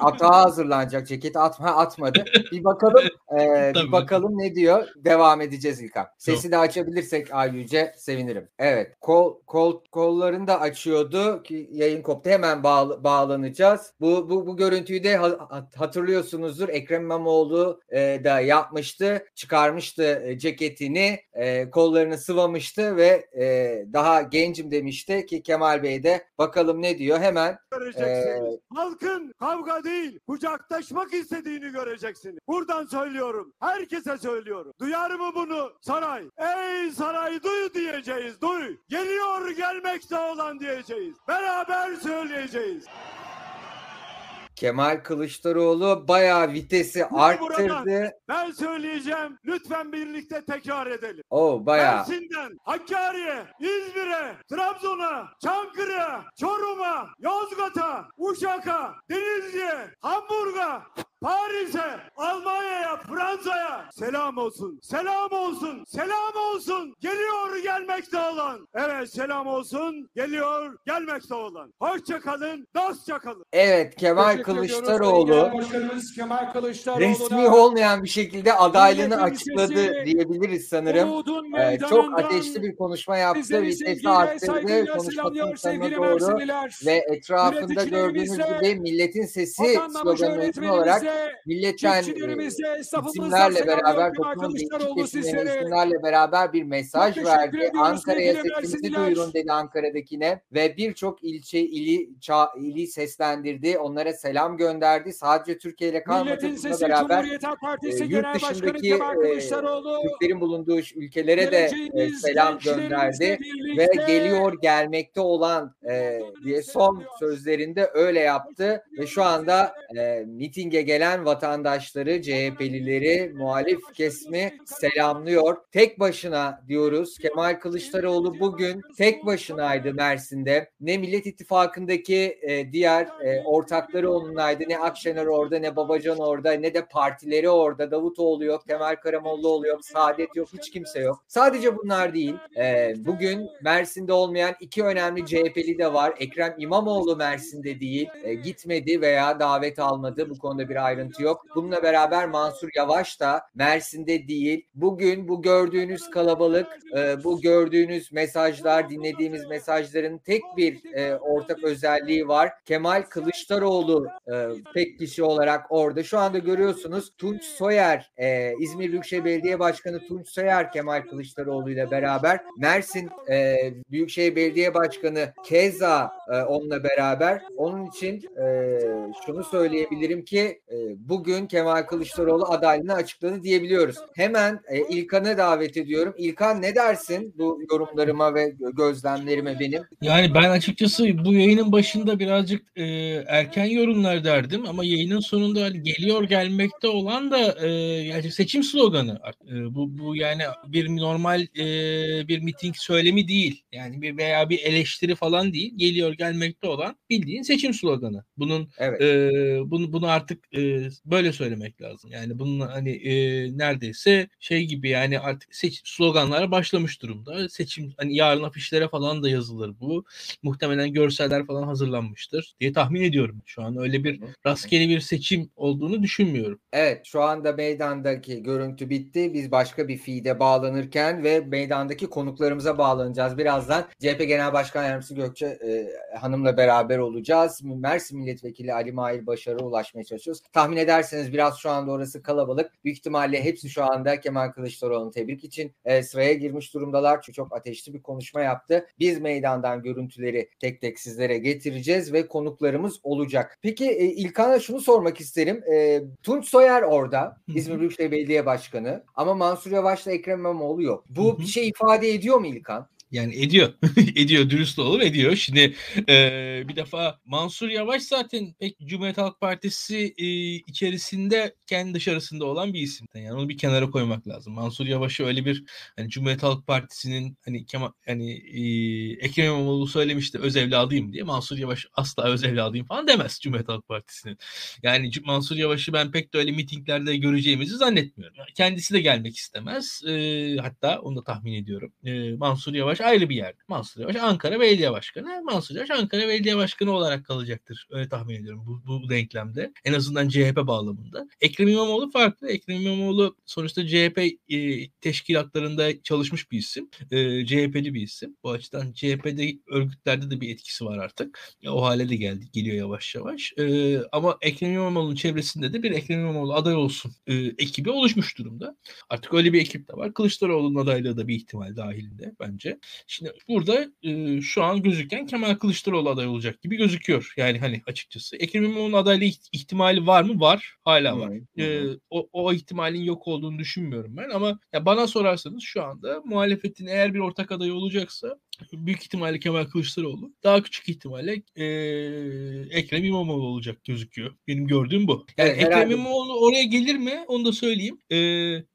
Atağa hazırlanacak ceketi atma atmadı. Bir bakalım e, bir bakalım ne diyor. Devam edeceğiz İlkan. Sesi de açabilirsek Ay Yüce sevinirim. Evet. Kol kol kollarını da açıyordu ki yayın koptu. Hemen bağ- bağlanacağız. Bu bu bu görüntüyü de ha- hat- hatırlıyorsunuzdur. Ekrem İmamoğlu e, da yapmıştı. Çıkarmıştı e, ceketini, e, kollarını sıvamıştı ve e, daha gencim demişti ki Kemal Bey de bakalım ne diyor. Hemen göreceksiniz. Ee, Halkın kavga değil, kucaklaşmak istediğini göreceksiniz. Buradan söylüyorum. Herkese söylüyorum. Duyar mı bunu saray? Ey saray duy diyeceğiz. Duy. Geliyor gelmekte olan diyeceğiz. Beraber söyleyeceğiz. Kemal Kılıçdaroğlu bayağı vitesi arttırdı. Ben söyleyeceğim. Lütfen birlikte tekrar edelim. O bayağı. Mersin'den Hakkari'ye, İzmir'e, Trabzon'a, Çankırı'ya, Çorum'a, Yozgat'a, Uşak'a, Denizli'ye, Hamburg'a, Paris'e, Almanya'ya, Fransa'ya selam olsun. Selam olsun. Selam olsun. Geliyor gelmekte olan. Evet selam olsun. Geliyor gelmekte olan. Hoşça kalın. Dostça kalın. Evet Kemal Teşekkür Kılıçdaroğlu Başkanımız Kemal Kılıçdaroğlu resmi olmayan bir şekilde adaylığını Milletin açıkladı sesi, diyebiliriz sanırım. Umudun Ee, çok meydanından ateşli bir konuşma yaptı. sizleri Vitesi sevgiyle, arttırdı. saygıyla Konuşmasının selamlıyor sonuna sevgili doğru Mersinliler. ve etrafında gördüğünüz Üreticilerimize, gibi milletin sesi vatandaş öğretmenimize, olarak milletten e, isimlerle beraber toplumun değişik isimlerle beraber bir mesaj verdi. Ankara'ya sesimizi duyurun dedi Ankara'dakine ve birçok ilçe ili ça, ili seslendirdi. Onlara selam gönderdi. Sadece Türkiye ile kalmadı. Bununla beraber e, yurt dışındaki e, Türklerin bulunduğu ülkelere de e, selam gönderdi ve geliyor gelmekte olan e, diye son sözlerinde öyle yaptı ve şu anda e, mitinge gelen vatandaşları, CHP'lileri, muhalif kesmi selamlıyor. Tek başına diyoruz. Kemal Kılıçdaroğlu bugün tek başınaydı Mersin'de. Ne Millet İttifakı'ndaki e, diğer e, ortakları onunlaydı. Ne Akşener orada, ne Babacan orada, ne de partileri orada. Davutoğlu yok, Kemal Karamollaoğlu yok, Saadet yok, hiç kimse yok. Sadece bunlar değil. E, bugün Mersin'de olmayan iki önemli CHP'li de var. Ekrem İmamoğlu Mersin'de değil. E, gitmedi veya davet almadı. Bu konuda bir ayrıntı yok. Bununla beraber Mansur Yavaş da Mersin'de değil. Bugün bu gördüğünüz kalabalık, e, bu gördüğünüz mesajlar, dinlediğimiz mesajların tek bir e, ortak özelliği var. Kemal Kılıçdaroğlu e, tek kişi olarak orada. Şu anda görüyorsunuz Tunç Soyer, e, İzmir Büyükşehir Belediye Başkanı Tunç Soyer Kemal Kılıçdaroğlu ile beraber Mersin Büyükşehir Belediye Başkanı keza e, onunla beraber. Onun için şunu söyleyebilirim ki bugün Kemal Kılıçdaroğlu adaylığını açıkladı diyebiliyoruz. Hemen e, İlkan'ı davet ediyorum. İlkan ne dersin bu yorumlarıma ve gözlemlerime benim? Yani ben açıkçası bu yayının başında birazcık e, erken yorumlar derdim ama yayının sonunda hani geliyor gelmekte olan da e, yani seçim sloganı. E, bu, bu yani bir normal e, bir miting söylemi değil. Yani bir veya bir eleştiri falan değil. Geliyor gelmekte olan bildiğin seçim sloganı. Bunun evet. e, bunu bunu artık e, böyle söylemek lazım. Yani bunun hani e, neredeyse şey gibi yani artık seçim sloganlara başlamış durumda. Seçim hani yarın afişlere falan da yazılır bu. Muhtemelen görseller falan hazırlanmıştır diye tahmin ediyorum. Şu an öyle bir rastgele bir seçim olduğunu düşünmüyorum. Evet şu anda meydandaki görüntü bitti. Biz başka bir feed'e bağlanırken ve meydandaki konuklarımıza bağlanacağız. Birazdan CHP Genel Başkan Yardımcısı Gökçe e, Hanım'la beraber olacağız. Mersin Milletvekili Ali Mahir Başar'a ulaşmaya çalışıyoruz. Tahmin ederseniz biraz şu anda orası kalabalık. Büyük ihtimalle hepsi şu anda Kemal Kılıçdaroğlu'nu tebrik için e, sıraya girmiş durumdalar. Çünkü çok ateşli bir konuşma yaptı. Biz meydandan görüntüleri tek tek sizlere getireceğiz ve konuklarımız olacak. Peki e, İlkan'a şunu sormak isterim. E, Tunç Soyer orada. İzmir Büyükşehir Belediye Başkanı. Ama Mansur Yavaş'la Ekrem İmamoğlu yok. Bu bir şey ifade ediyor mu İlkan? Yani ediyor. ediyor. Dürüst olalım ediyor. Şimdi e, bir defa Mansur Yavaş zaten pek Cumhuriyet Halk Partisi e, içerisinde kendi dışarısında olan bir isim. Yani onu bir kenara koymak lazım. Mansur Yavaş'ı öyle bir hani Cumhuriyet Halk Partisi'nin hani Kemal hani e, Ekrem İmamoğlu söylemişti öz evladıyım diye. Mansur Yavaş asla öz evladıyım falan demez Cumhuriyet Halk Partisi'nin. Yani Mansur Yavaş'ı ben pek de öyle mitinglerde göreceğimizi zannetmiyorum. Kendisi de gelmek istemez. E, hatta onu da tahmin ediyorum. E, Mansur Yavaş Yavaş ayrı bir yerde. Mansur Yavaş Ankara Belediye Başkanı. Mansur Yavaş Ankara Belediye Başkanı olarak kalacaktır. Öyle tahmin ediyorum bu, bu denklemde. En azından CHP bağlamında. Ekrem İmamoğlu farklı. Ekrem İmamoğlu sonuçta CHP e, teşkilatlarında çalışmış bir isim. E, CHP'li bir isim. Bu açıdan CHP'de örgütlerde de bir etkisi var artık. E, o hale de geldi. Geliyor yavaş yavaş. E, ama Ekrem İmamoğlu'nun çevresinde de bir Ekrem İmamoğlu aday olsun e, ekibi oluşmuş durumda. Artık öyle bir ekip de var. Kılıçdaroğlu'nun adaylığı da bir ihtimal dahilinde bence. Şimdi burada e, şu an gözüken Kemal Kılıçdaroğlu aday olacak gibi gözüküyor. Yani hani açıkçası. Ekrem İmamoğlu'nun adaylığı ihtimali var mı? Var. Hala var. Hmm. E, o, o ihtimalin yok olduğunu düşünmüyorum ben ama ya bana sorarsanız şu anda muhalefetin eğer bir ortak adayı olacaksa büyük ihtimalle Kemal Kılıçdaroğlu. Daha küçük ihtimalle e, Ekrem İmamoğlu olacak gözüküyor. Benim gördüğüm bu. Yani evet, Ekrem. İmamoğlu oraya gelir mi? Onu da söyleyeyim. E,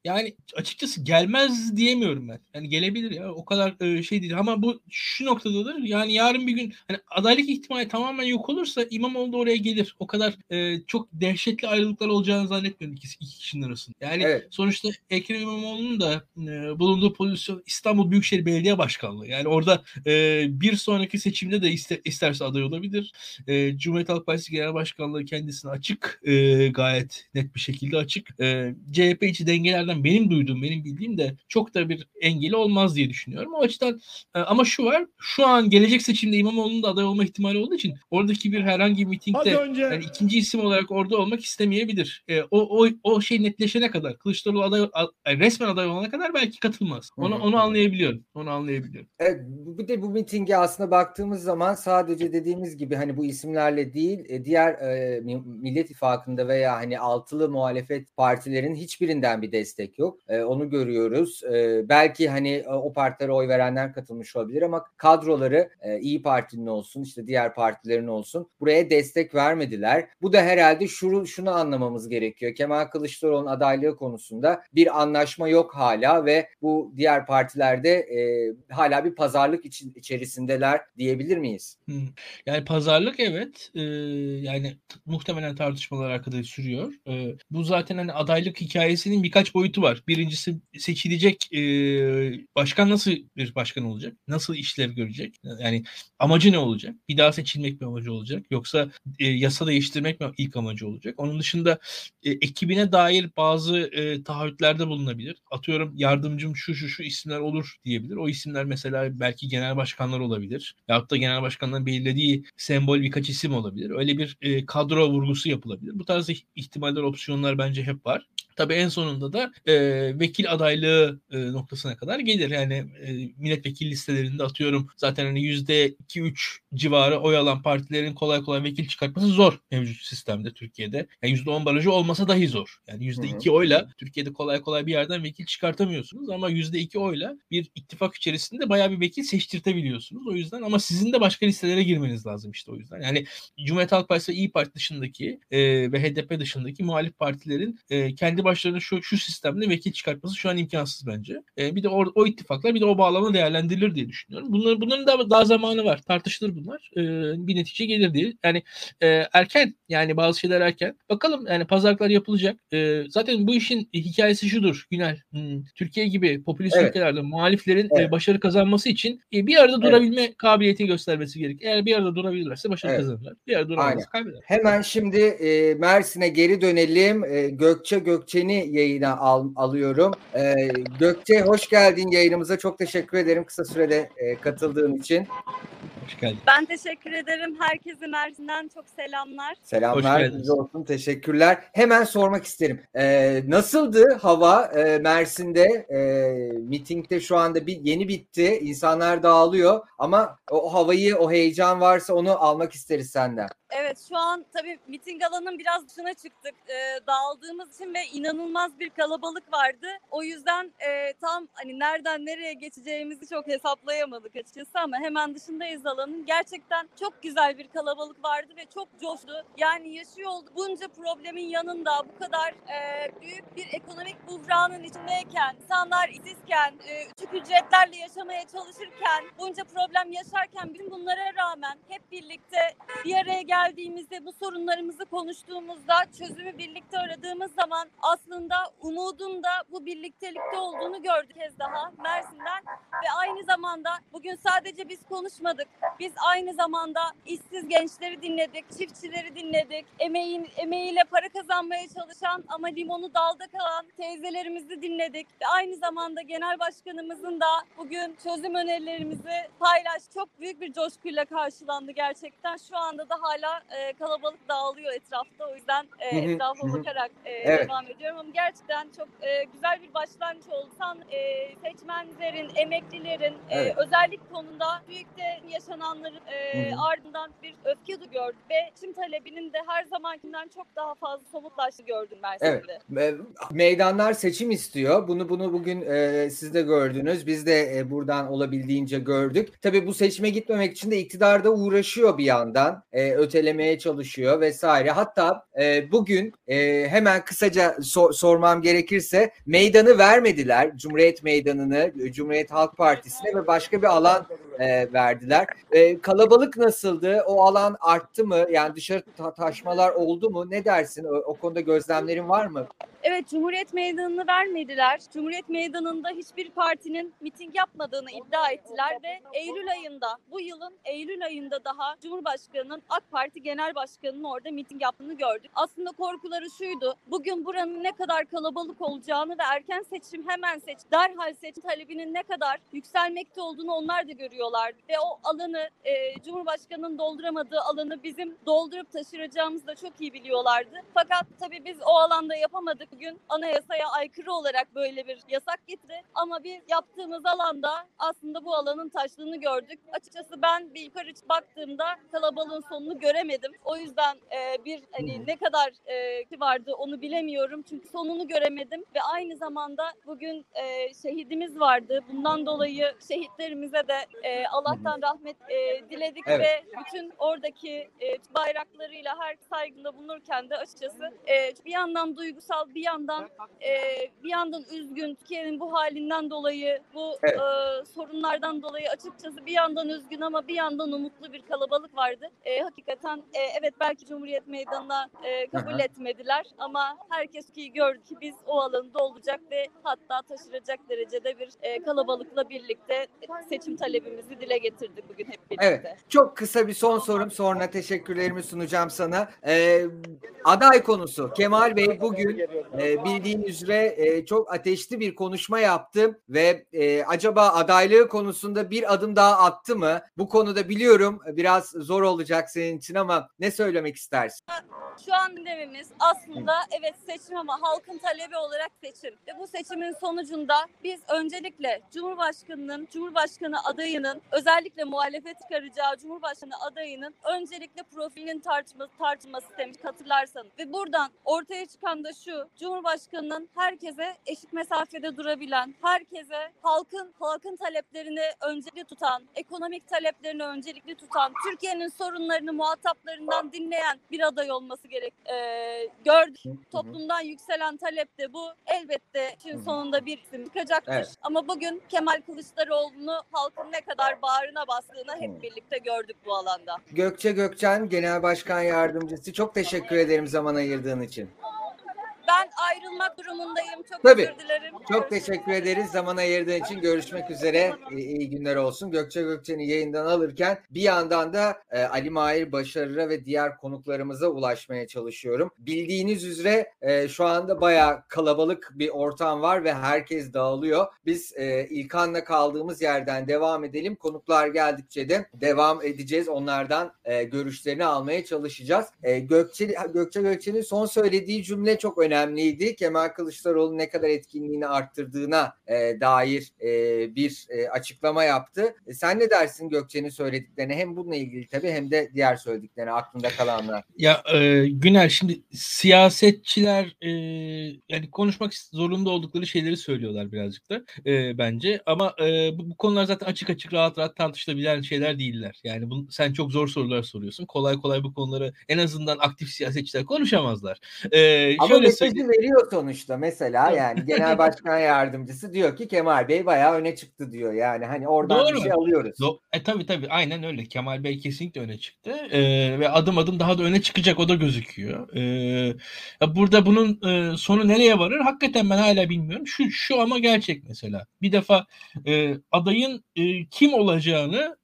yani açıkçası gelmez diyemiyorum ben. Yani gelebilir ya. O kadar e, şey değil. Ama bu şu noktadadır. Yani yarın bir gün hani adaylık ihtimali tamamen yok olursa İmamoğlu da oraya gelir. O kadar e, çok dehşetli ayrılıklar olacağını zannetmiyorum iki, iki kişinin arasında. Yani evet. sonuçta Ekrem İmamoğlu'nun da e, bulunduğu pozisyon İstanbul Büyükşehir Belediye Başkanlığı. Yani orada arada e, bir sonraki seçimde de iste, isterse aday olabilir. E, Cumhuriyet Halk Partisi Genel Başkanlığı kendisine açık. E, gayet net bir şekilde açık. E, CHP içi dengelerden benim duyduğum, benim bildiğim de çok da bir engeli olmaz diye düşünüyorum. O açıdan e, ama şu var. Şu an gelecek seçimde İmamoğlu'nun da aday olma ihtimali olduğu için oradaki bir herhangi bir mitingde önce- yani ikinci isim olarak orada olmak istemeyebilir. E, o, o o şey netleşene kadar Kılıçdaroğlu aday a- resmen aday olana kadar belki katılmaz. Onu onu anlayabiliyorum. Onu anlayabiliyorum. Evet, bu- bir de bu mitinge aslında baktığımız zaman sadece dediğimiz gibi hani bu isimlerle değil e, diğer e, Mi- Millet İttifakı'nda veya hani altılı muhalefet partilerin hiçbirinden bir destek yok. E, onu görüyoruz. E, belki hani e, o partilere oy verenler katılmış olabilir ama kadroları e, İyi Parti'nin olsun işte diğer partilerin olsun buraya destek vermediler. Bu da herhalde şunu, şunu anlamamız gerekiyor. Kemal Kılıçdaroğlu'nun adaylığı konusunda bir anlaşma yok hala ve bu diğer partilerde e, hala bir pazarlık için içerisindeler diyebilir miyiz? Yani pazarlık evet. Ee, yani muhtemelen tartışmalar arkada sürüyor. Ee, bu zaten hani adaylık hikayesinin birkaç boyutu var. Birincisi seçilecek e, başkan nasıl bir başkan olacak? Nasıl işlev görecek? Yani amacı ne olacak? Bir daha seçilmek mi amacı olacak? Yoksa e, yasa değiştirmek mi ilk amacı olacak? Onun dışında e, ekibine dair bazı e, taahhütlerde bulunabilir. Atıyorum yardımcım şu şu şu isimler olur diyebilir. O isimler mesela belki genel başkanlar olabilir. Yahut da genel başkanların belirlediği sembol birkaç isim olabilir. Öyle bir e, kadro vurgusu yapılabilir. Bu tarz ih- ihtimaller, opsiyonlar bence hep var. Tabii en sonunda da e, vekil adaylığı e, noktasına kadar gelir. Yani e, milletvekili listelerinde atıyorum zaten hani yüzde iki üç civarı oy alan partilerin kolay kolay vekil çıkartması zor mevcut sistemde Türkiye'de. Yani yüzde on barajı olmasa dahi zor. Yani yüzde iki oyla Türkiye'de kolay kolay bir yerden vekil çıkartamıyorsunuz ama yüzde iki oyla bir ittifak içerisinde bayağı bir vekil seçtirtebiliyorsunuz. O yüzden ama sizin de başka listelere girmeniz lazım işte o yüzden. Yani Cumhuriyet Halk Partisi ve İyi Parti dışındaki e, ve HDP dışındaki muhalif partilerin e, kendi başlarına şu şu sistemde vekil çıkartması şu an imkansız bence. E, bir de o, o ittifaklar bir de o bağlama değerlendirilir diye düşünüyorum. Bunların bunların da daha zamanı var. Tartışılır bunlar. E, bir netice gelir diye. Yani e, erken yani bazı şeyler erken. Bakalım yani pazarlıklar yapılacak. E, zaten bu işin hikayesi şudur Günel. Hmm, Türkiye gibi popülist Evet. ülkelerde muhaliflerin Evet. e, başarı kazanması için e, bir arada Evet. durabilme kabiliyeti göstermesi gerek. Eğer bir arada durabilirlerse başarı Evet. kazanırlar. Bir arada duramazsa kaybeder. Hemen şimdi e, Mersin'e geri dönelim. E, Gökçe Gökçen'i yayına al- alıyorum. E, Gökçe hoş geldin yayınımıza. Çok teşekkür ederim kısa sürede e, katıldığın için. Hoş geldin. Ben teşekkür ederim. Herkese Mersin'den çok selamlar. Hoş Selamlar geldiniz. size olsun. Teşekkürler. Hemen sormak isterim. E, nasıldı hava e, Mersin'de? E, mitingde şu anda bir yeni bitti. İnsanlar dağılıyor ama o havayı, o heyecan varsa onu almak isteriz senden. Evet şu an tabii miting alanının biraz dışına çıktık. Ee, dağıldığımız için ve inanılmaz bir kalabalık vardı. O yüzden e, tam hani nereden nereye geçeceğimizi çok hesaplayamadık açıkçası ama hemen dışındayız alanın. Gerçekten çok güzel bir kalabalık vardı ve çok coştu. Yani yaşıyor olduk bunca problemin yanında bu kadar e, büyük bir ekonomik buhranın içindeyken, insanlar işsizken, e, düşük ücretlerle yaşamaya çalışırken, bunca problem yaşarken bütün bunlara rağmen hep birlikte bir araya geldiğimizde bu sorunlarımızı konuştuğumuzda çözümü birlikte aradığımız zaman aslında umudun da bu birliktelikte olduğunu gördük kez daha Mersin'den ve aynı zamanda bugün sadece biz konuşmadık. Biz aynı zamanda işsiz gençleri dinledik, çiftçileri dinledik, emeğin, emeğiyle para kazanmaya çalışan ama limonu dalda kalan teyzelerimizi dinledik ve aynı zamanda genel başkanımızın da bugün çözüm önerilerimizi paylaş. Çok büyük bir coşkuyla karşılandı gerçekten. Şu anda da hala e, kalabalık dağılıyor etrafta. O yüzden e, etrafa bakarak e, Evet. devam ediyorum ama gerçekten çok e, güzel bir başlangıç oldu. San, e, seçmenlerin, emeklilerin e, Evet. özellik konunda büyükte yaşananların e, ardından bir öfke de gördük ve seçim talebinin de her zamankinden çok daha fazla somutlaştı gördüm Mersin'de. E, Meydanlar seçim istiyor. Bunu bunu bugün e, siz de gördünüz. Biz de e, buradan olabildiğince gördük. Tabii bu seçime gitmemek için de iktidar da uğraşıyor bir yandan. E, ötelemeye çalışıyor vesaire. Hatta e, bugün e, hemen kısaca sor- sormam gerekirse meydanı vermediler. Cumhuriyet Meydanı'nı, Cumhuriyet Halk Partisi'ne ve başka bir alan e, verdiler. E, kalabalık nasıldı? O alan arttı mı? Yani dışarı ta- taşmalar oldu mu? Ne dersin? O, o konuda gözlemlerin var mı? Evet Cumhuriyet Meydanı'nı vermediler. Cumhuriyet Meydanı'nda hiçbir partinin miting yapmadığını iddia ettiler ve Eylül ayında bu yılın Eylül ayında daha Cumhurbaşkanı'nın AK Parti Genel Başkanı'nın orada miting yaptığını gördük. Aslında korkuları şuydu. Bugün buranın ne kadar kalabalık olacağını ve erken seçim hemen seç, derhal seçim talebinin ne kadar yükselmekte olduğunu onlar da görüyorlardı. Ve o alanı e, Cumhurbaşkanı'nın dolduramadığı alanı bizim doldurup taşıracağımızı da çok iyi biliyorlardı. Fakat tabii biz o alanda yapamadık. Bugün anayasaya aykırı olarak böyle bir yasak getirdi. Ama biz yaptığımız alanda aslında bu alanın taştığını gördük. Açıkçası ben bir yukarı baktığımda kalabalığın sonunu göremedim. O yüzden e, bir hani ne kadar e, vardı onu bilemiyorum. Çünkü sonunu göremedim ve aynı zamanda bugün e, şehidimiz vardı. Bundan dolayı şehitlerimize de e, Allah'tan rahmet e, diledik Evet. ve bütün oradaki e, bayraklarıyla her saygında bulunurken de açıkçası e, bir yandan duygusal bir yandan e, bir yandan üzgün Türkiye'nin bu halinden dolayı bu Evet. e, sorunlardan dolayı açıkçası bir yandan üzgün ama bir yandan umutlu bir kalabalık vardı. E, hakikaten e, evet belki Cumhuriyet Meydanı'na e, kabul hı. etmediler ama herkes ki gördü ki biz o alanı dolduracak ve hatta taşıracak derecede bir e, kalabalıkla birlikte seçim talebimizi dile getirdik bugün hep birlikte. Evet. Çok kısa bir son sorum sonra teşekkürlerimi sunacağım sana. Ee, aday konusu. Kemal Bey bugün e, bildiğin üzere e, çok ateşli bir konuşma yaptı ve e, acaba adaylığı konusunda bir adım daha attı mı? Bu konuda biliyorum biraz zor olacak senin için ama ne söylemek istersin? Şu an gündemimiz aslında evet seçim ama halkın talebi olarak seçim. Ve bu seçimin sonucunda biz öncelikle Cumhurbaşkanı'nın, Cumhurbaşkanı adayının özellikle muhalefet çıkaracağı Cumhurbaşkanı adayının öncelikle profilinin tartışması, tartışması istemiş hatırlarsanız. Ve buradan ortaya çıkan da şu Cumhurbaşkanı'nın herkese eşit mesafede durabilen, herkese halkın halkın taleplerini öncelikli tutan, ekonomik taleplerini öncelikli tutan, Türkiye'nin sorunlarını muhataplarından dinleyen bir aday olması gerek. Ee, gördük. Toplumdan yükselen talep de bu. Elbette işin sonunda bir isim çıkacaktır. Evet. Ama bugün Kemal Kılıçdaroğlu'nu halkın ne kadar bağrına bastığını Hı. hep birlikte gördük bu alanda. Gökçe Gökçen Genel Başkan Yardımcısı çok teşekkür ederim zaman ayırdığın için. Ben ayrılmak durumundayım. Çok Tabii. özür dilerim. Çok teşekkür ederiz zaman ayırdığın için. Görüşmek üzere. İyi, iyi günler olsun. Gökçe Gökçen'i yayından alırken bir yandan da e, Ali Mahir Başarır'a ve diğer konuklarımıza ulaşmaya çalışıyorum. Bildiğiniz üzere e, şu anda bayağı kalabalık bir ortam var ve herkes dağılıyor. Biz e, İlkan'la kaldığımız yerden devam edelim. Konuklar geldikçe de devam edeceğiz. Onlardan e, görüşlerini almaya çalışacağız. E, Gökçe, Gökçe Gökçen'in son söylediği cümle çok önemliydi. Kemal Kılıçdaroğlu ne kadar etkinliğini arttırdığına e, dair e, bir e, açıklama yaptı. E, sen ne dersin Gökçe'nin söylediklerine hem bununla ilgili tabii hem de diğer söylediklerine aklında kalanlar. Ya e, Günel şimdi siyasetçiler e, yani konuşmak zorunda oldukları şeyleri söylüyorlar birazcık da e, bence ama e, bu, bu konular zaten açık açık rahat rahat tartışılabilen şeyler değiller. Yani bu, sen çok zor sorular soruyorsun. Kolay kolay bu konuları en azından aktif siyasetçiler konuşamazlar. E, Ama şöyle mesajı veriyor sonuçta mesela yani genel başkan yardımcısı diyor ki Kemal Bey bayağı öne çıktı diyor. Yani hani oradan bir Doğru. şey alıyoruz. Do- E tabii tabii aynen öyle. Kemal Bey kesinlikle öne çıktı Ee, ve adım adım daha da öne çıkacak o da gözüküyor. Ya burada bunun e, sonu nereye varır? Hakikaten ben hala bilmiyorum. Şu şu ama gerçek mesela. Bir defa e, adayın e, kim olacağını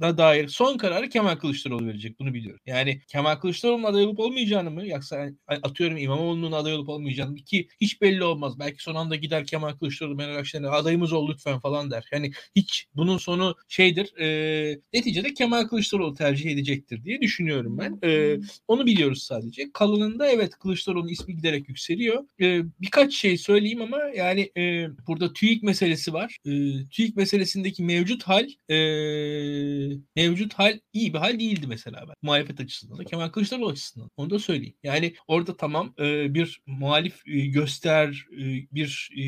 da dair son kararı Kemal Kılıçdaroğlu verecek. Bunu biliyorum. Yani Kemal Kılıçdaroğlu'nun aday olup olmayacağını mı? Yoksa atıyorum İmamoğlu'nun aday olup olmayacağını? Ki hiç belli olmaz. Belki son anda gider Kemal Kılıçdaroğlu Meral Akşener'e adayımız ol lütfen falan der. Yani hiç bunun sonu şeydir. E, neticede Kemal Kılıçdaroğlu tercih edecektir diye düşünüyorum ben. E, onu biliyoruz sadece. Kalanında evet Kılıçdaroğlu'nun ismi giderek yükseliyor. E, birkaç şey söyleyeyim ama yani e, burada TÜİK meselesi var. E, TÜİK meselesindeki mevcut hal e, mevcut hal iyi bir hal değildi mesela ben. Muhalefet açısından da Kemal Kılıçdaroğlu açısından. Onu da söyleyeyim. Yani orada tamam e, bir muhalif e, göster e, bir e,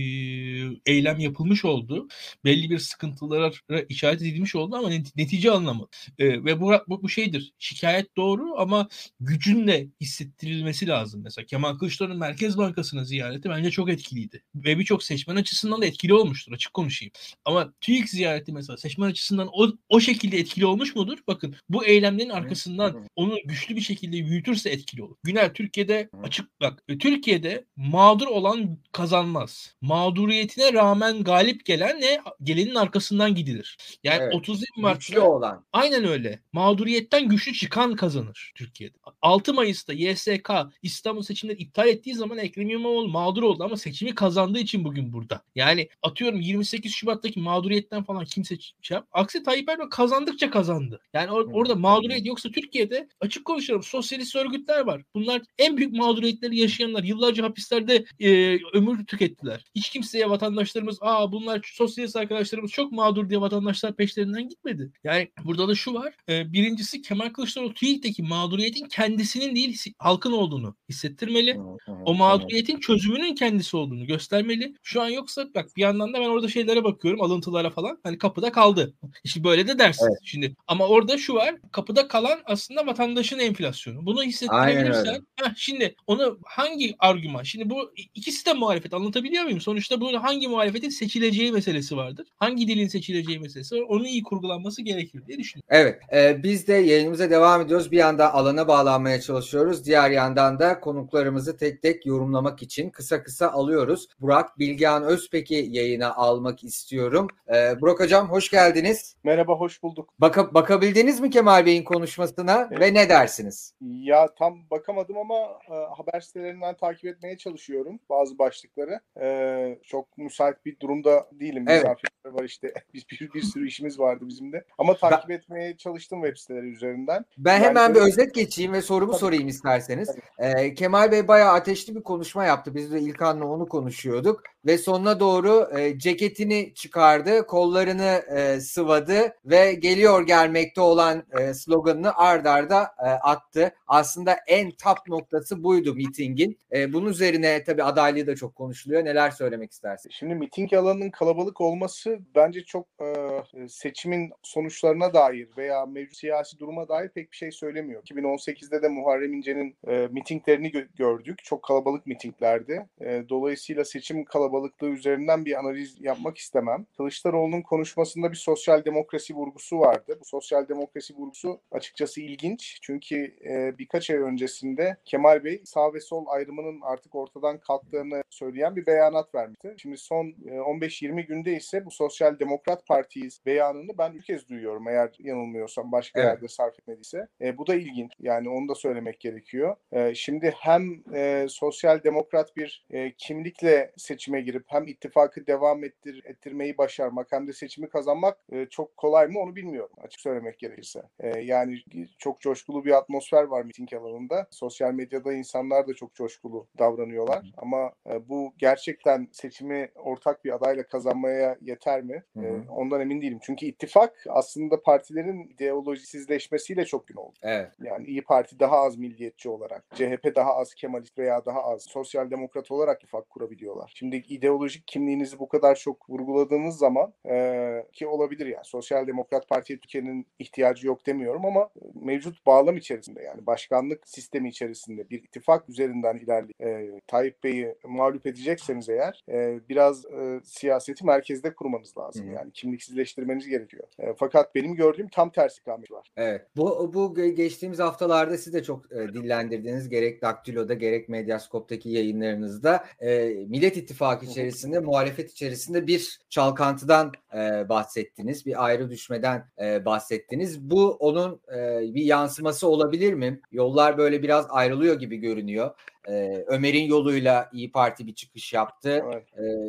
eylem yapılmış oldu. Belli bir sıkıntılara işaret edilmiş oldu ama net- netice alınamadı. E, ve bu, bu, bu şeydir. Şikayet doğru ama gücünle hissettirilmesi lazım. Mesela Kemal Kılıçdaroğlu'nun Merkez Bankası'na ziyareti bence çok etkiliydi. Ve birçok seçmen açısından da etkili olmuştur açık konuşayım. Ama TÜİK ziyareti mesela seçmen açısından o, o şekilde etkili olmuş mudur? Bakın bu eylemlerin arkasından onu güçlü bir şekilde büyütürse etkili olur. Günel Türkiye'de açık bak e, Türkiye'de mağdur olan kazanmaz. Mağduriyetine rağmen galip gelen ne? Gelenin arkasından gidilir. Yani Evet. 30 Güçlü Mart'ta olan. Aynen öyle. Mağduriyetten güçlü çıkan kazanır Türkiye'de. 6 Mayıs'ta YSK İstanbul seçimleri iptal ettiği zaman Ekrem İmamoğlu mağdur oldu ama seçimi kazandığı için bugün burada. Yani atıyorum 28 Şubat'taki mağduriyetten falan kimse şey yap. Aksi Tayyip Erdoğan kazandıkça kazandı. Yani or- orada mağduriyet yoksa Türkiye'de açık konuşalım sosyalist örgütler var. Bunlar en büyük mağduriyetleri yaşayanlar. Yıllarca hapislerde e, ömür tükettiler. Hiç kimseye vatandaşlarımız aa bunlar sosyalist arkadaşlarımız çok mağdur diye vatandaşlar peşlerinden gitmedi. Yani burada da şu var. E, birincisi Kemal Kılıçdaroğlu TÜİK'teki mağduriyetin kendisinin değil halkın olduğunu hissettirmeli. O mağduriyetin çözümünün kendisi olduğunu göstermeli. Şu an yoksa bak bir yandan da ben orada şeylere bakıyorum alıntılara falan. Hani kapıda kaldı. İşte böyle de dersin. Evet. Şimdi ama orada şu var. Kapıda kalan aslında vatandaşın enflasyonu. Bunu hissettirebilirsen. Heh, şimdi onu hangi argüman? Şimdi bu ikisi de muhalefet anlatabiliyor muyum? Sonuçta bunun hangi muhalefetin seçileceği meselesi vardır. Hangi dilin seçileceği meselesi var. Onun iyi kurgulanması gerekir diye düşünüyorum. Evet, e, biz de yayınımıza devam ediyoruz. Bir yanda alana bağlanmaya çalışıyoruz. Diğer yandan da konuklarımızı tek tek yorumlamak için kısa kısa alıyoruz. Burak Bilgehan Özpek'i yayına almak istiyorum. E, Burak Hocam hoş geldiniz. Merhaba, hoş bulduk. Baka, bakabildiniz mi Kemal Bey'in konuşmasına ve ne dersiniz? Ya tam bakamadım ama e, haber sitelerinden takip etmeye çalışıyorum bazı başlıkları. E, çok müsait bir durumda değilim. Evet. Misafirler var işte. Biz bir, bir sürü işimiz vardı bizim de. Ama takip etmeye çalıştım web siteleri üzerinden. Ben Yani hemen bir özet geçeyim ve sorumu Tabii. sorayım isterseniz. Ee, Kemal Bey bayağı ateşli bir konuşma yaptı. Biz de İlkan'la onu konuşuyorduk. Ve sonuna doğru e, ceketini çıkardı, kollarını e, sıvadı ve geliyor gelmekte olan e, sloganını ard arda e, attı. Aslında en top noktası buydu mitingin. E, bunun üzerine tabii adaylığı da çok konuşuluyor. Neler söylemek istersiniz? Şimdi miting alanının kalabalık olması bence çok e, seçimin sonuçlarına dair veya mevcut siyasi duruma dair pek bir şey söylemiyor. 2018'de de Muharrem İnce'nin e, mitinglerini gö- gördük. Çok kalabalık mitinglerdi. E, dolayısıyla seçim kalabalıklığı üzerinden bir analiz yapmak istemem. Kılıçdaroğlu'nun konuşmasında bir sosyal demokrasi vurgusu vardı. Bu sosyal demokrasi vurgusu açıkçası ilginç. Çünkü e, birkaç ay öncesinde Kemal Bey sağ ve sol ayrımının artık ortadan kalktığını söyleyen bir beyanat vermişti. Şimdi son e, 15-20 günde ise bu Sosyal Demokrat Parti'yiz beyanını ben ilk kez duyuyorum eğer yanılmıyorsam başka Evet. yerde sarf etmediyse. E, bu da ilginç. Yani onu da söylemek gerekiyor. E, şimdi hem e, Sosyal Demokrat bir e, kimlikle seçime girip hem ittifakı devam ettir, ettirmeyi başarmak hem de seçimi kazanmak e, çok kolay mı onu bilmiyorum açık söylemek gerekirse. E, yani çok coşkulu bir atmosfer var miting alanında. Sosyal medyada insanlar da çok coşkulu davranıyorlar. Ama e, bu gerçekten seçimi ortak bir adayla kazanmaya yeter mi? Hı E, hı. ondan emin değilim. Çünkü ittifak aslında partilerin ideolojisizleşmesiyle çok gün oldu. Evet. Yani İyi Parti daha az milliyetçi olarak, CHP daha az Kemalist veya daha az sosyal demokrat olarak ittifak kurabiliyorlar. Şimdi ideolojik kimliğinizi bu kadar çok vurguladığınız zaman e, ki olabilir yani sosyal demokrat partiye Türkiye'nin ihtiyacı yok demiyorum ama mevcut bağlam içerisinde yani başkanlık sistemi içerisinde bir ittifak üzerinden ilerleyip e, Tayyip Bey'i mağlup edecekseniz eğer e, biraz e, siyaseti merkezde kurmanız lazım. Hı. Yani kimliksizleştirmeniz gerekiyor. E, fakat benim gördüğüm tam tersi ikamet var. Evet. Bu, bu ge- geçtiğimiz haftalarda siz de çok e, dillendirdiğiniz gerek Daktilo'da gerek Medyaskop'taki yayınlarınızda e, Millet İttifakı içerisinde, muhalefet içerisinde bir çalkantıdan e, bahsettiniz. Bir ayrı düşmeden e, bahsettiniz. Bu onun e, bir yansıması olabilir mi? Yollar böyle biraz ayrılıyor gibi görünüyor. E, Ömer'in yoluyla İyi Parti bir çıkış yaptı. Evet.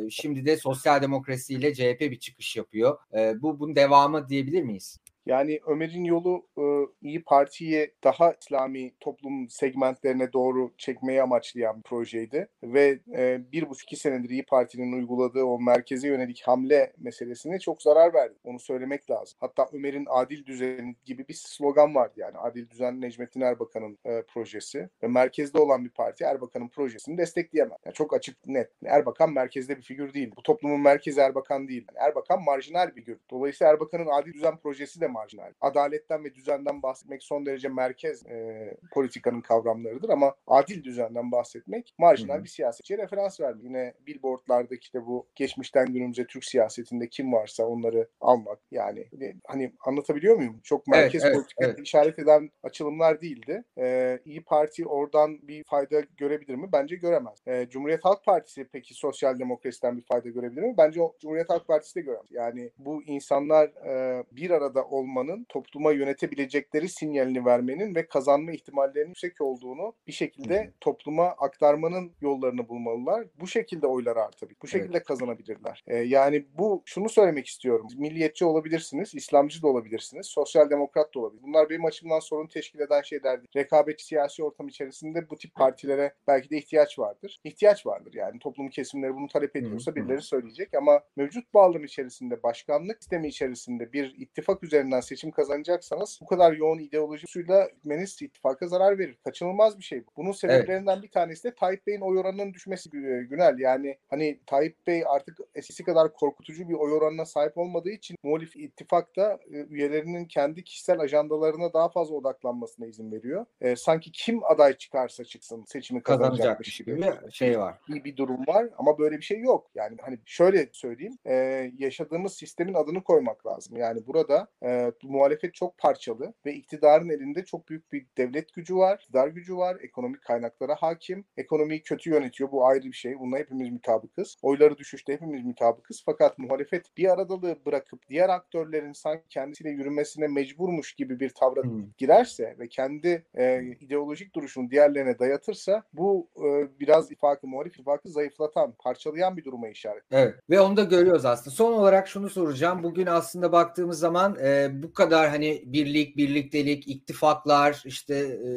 E, şimdi de sosyal demokrasiyle CHP bir çıkış yapıyor. E, bu bunun devamı diyebilir miyiz? Yani Ömer'in yolu e, İyi Parti'yi daha İslami toplum segmentlerine doğru çekmeyi amaçlayan bir projeydi. Ve e, bir buçuk iki senedir İyi Parti'nin uyguladığı o merkeze yönelik hamle meselesine çok zarar verdi. Onu söylemek lazım. Hatta Ömer'in adil düzen gibi bir slogan vardı yani. Adil düzen Necmettin Erbakan'ın e, projesi. Ve merkezde olan bir parti Erbakan'ın projesini destekleyemez. Yani çok açık net. Erbakan merkezde bir figür değil. Bu toplumun merkezi Erbakan değil. Yani Erbakan marjinal bir figür. Dolayısıyla Erbakan'ın adil düzen projesi de marjinal. Adaletten ve düzenden bahsetmek son derece merkez e, politikanın kavramlarıdır ama adil düzenden bahsetmek marjinal Hı hı. bir siyasetçiye referans vermek. Yine billboardlardaki işte bu geçmişten günümüze Türk siyasetinde kim varsa onları almak. Yani e, hani anlatabiliyor muyum? Çok merkez evet, politikaya evet. işaret eden açılımlar değildi. Ee, İyi Parti oradan bir fayda görebilir mi? Bence göremez. Ee, Cumhuriyet Halk Partisi peki sosyal demokrasiden bir fayda görebilir mi? Bence o Cumhuriyet Halk Partisi de göremez. Yani bu insanlar e, bir arada olmanın topluma yönetebilecekleri sinyalini vermenin ve kazanma ihtimallerinin yüksek olduğunu bir şekilde topluma aktarmanın yollarını bulmalılar. Bu şekilde oylar artabilir. Bu şekilde kazanabilirler. Ee, yani bu şunu söylemek istiyorum. Milliyetçi olabilirsiniz, İslamcı da olabilirsiniz, sosyal demokrat da olabilir. Bunlar benim açımdan sorun teşkil eden şeyler değil. Rekabetçi siyasi ortam içerisinde bu tip partilere belki de ihtiyaç vardır. İhtiyaç vardır yani toplum kesimleri bunu talep ediyorsa birileri söyleyecek ama mevcut bağlam içerisinde, başkanlık sistemi içerisinde bir ittifak üzerinden seçim kazanacaksanız bu kadar yoğun ideoloji suyla hükmenist ittifaka zarar verir. Kaçınılmaz bir şey bu. Bunun sebeplerinden bir tanesi de Tayyip Bey'in oy oranının düşmesi e, Günel. Yani hani Tayyip Bey artık eskisi kadar korkutucu bir oy oranına sahip olmadığı için muhalif ittifakta e, üyelerinin kendi kişisel ajandalarına daha fazla odaklanmasına izin veriyor. E, sanki kim aday çıkarsa çıksın seçimi kazanacakmış gibi gibi şey var. bir, bir durum var ama böyle bir şey yok. Yani hani şöyle söyleyeyim e, yaşadığımız sistemin adını koymak lazım. Yani burada e, muhalefet çok parçalı ve iktidarın elinde çok büyük bir devlet gücü var, iktidar gücü var, ekonomik kaynaklara hakim, ekonomiyi kötü yönetiyor bu ayrı bir şey. Buna hepimiz mutabıkız. Oyları düşüşte hepimiz mutabıkız fakat muhalefet bir aradalığı bırakıp diğer aktörlerin sanki kendisiyle yürümesine mecburmuş gibi bir tavra Hı. girerse ve kendi e, ideolojik duruşunu diğerlerine dayatırsa bu e, biraz ittifakı, muhalif ittifakı zayıflatan, parçalayan bir duruma işaret. Evet ve onu da görüyoruz aslında. Son olarak şunu soracağım. Bugün aslında baktığımız zaman e, bu kadar hani birlik, birliktelik, ittifaklar, işte e,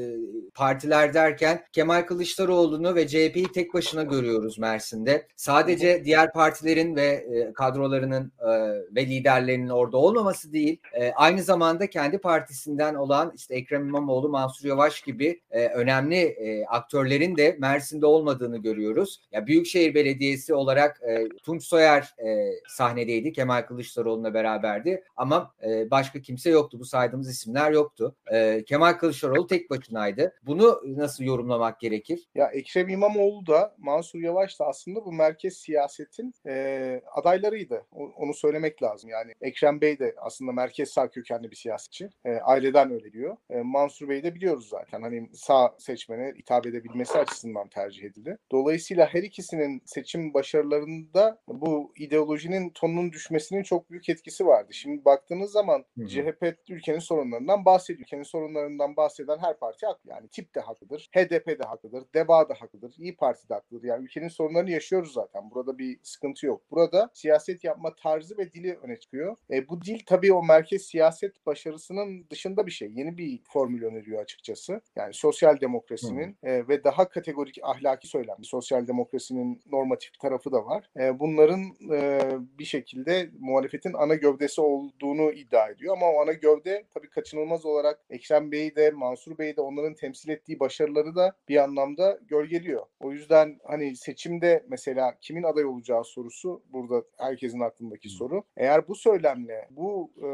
partiler derken Kemal Kılıçdaroğlu'nu ve CHP'yi tek başına görüyoruz Mersin'de. Sadece diğer partilerin ve e, kadrolarının e, ve liderlerinin orada olmaması değil, e, aynı zamanda kendi partisinden olan işte Ekrem İmamoğlu, Mansur Yavaş gibi e, önemli e, aktörlerin de Mersin'de olmadığını görüyoruz. Ya Büyükşehir Belediyesi olarak e, Tunç Soyer e, sahnedeydi. Kemal Kılıçdaroğlu'na beraberdi. Ama e, başka kimse yoktu. Bu saydığımız isimler yoktu. E, Kemal Kılıçdaroğlu tek başınaydı. Bunu nasıl yorumlamak gerekir? Ya Ekrem İmamoğlu da Mansur Yavaş da aslında bu merkez siyasetin e, adaylarıydı. O- onu söylemek lazım. Yani Ekrem Bey de aslında merkez sağ kökenli bir siyasetçi. E, aileden öyle diyor. E, Mansur Bey de biliyoruz zaten. Hani sağ seçmene hitap edebilmesi açısından tercih edildi. Dolayısıyla her ikisinin seçim başarılarında bu ideolojinin tonunun düşmesinin çok büyük etkisi vardı. Şimdi baktığınız zaman Hı hı. CHP ülkenin sorunlarından bahsediyor. Ülkenin sorunlarından bahseden her parti haklı. Yani tip de haklıdır. HDP de haklıdır. DEVA da haklıdır. İyi Parti de haklıdır. Yani ülkenin sorunlarını yaşıyoruz zaten. Burada bir sıkıntı yok. Burada siyaset yapma tarzı ve dili öne çıkıyor. E, bu dil tabii o merkez siyaset başarısının dışında bir şey. Yeni bir formül öneriyor açıkçası. Yani sosyal demokrasinin e, ve daha kategorik ahlaki söylem. Sosyal demokrasinin normatif tarafı da var. E, bunların e, bir şekilde muhalefetin ana gövdesi olduğunu iddia ediyor. Ama o ana gövde tabii kaçınılmaz olarak Ekrem Bey'i de Mansur Bey'i de onların temsil ettiği başarıları da bir anlamda gölgeliyor. O yüzden hani seçimde mesela kimin aday olacağı sorusu burada herkesin aklındaki soru. Eğer bu söylemle, bu e,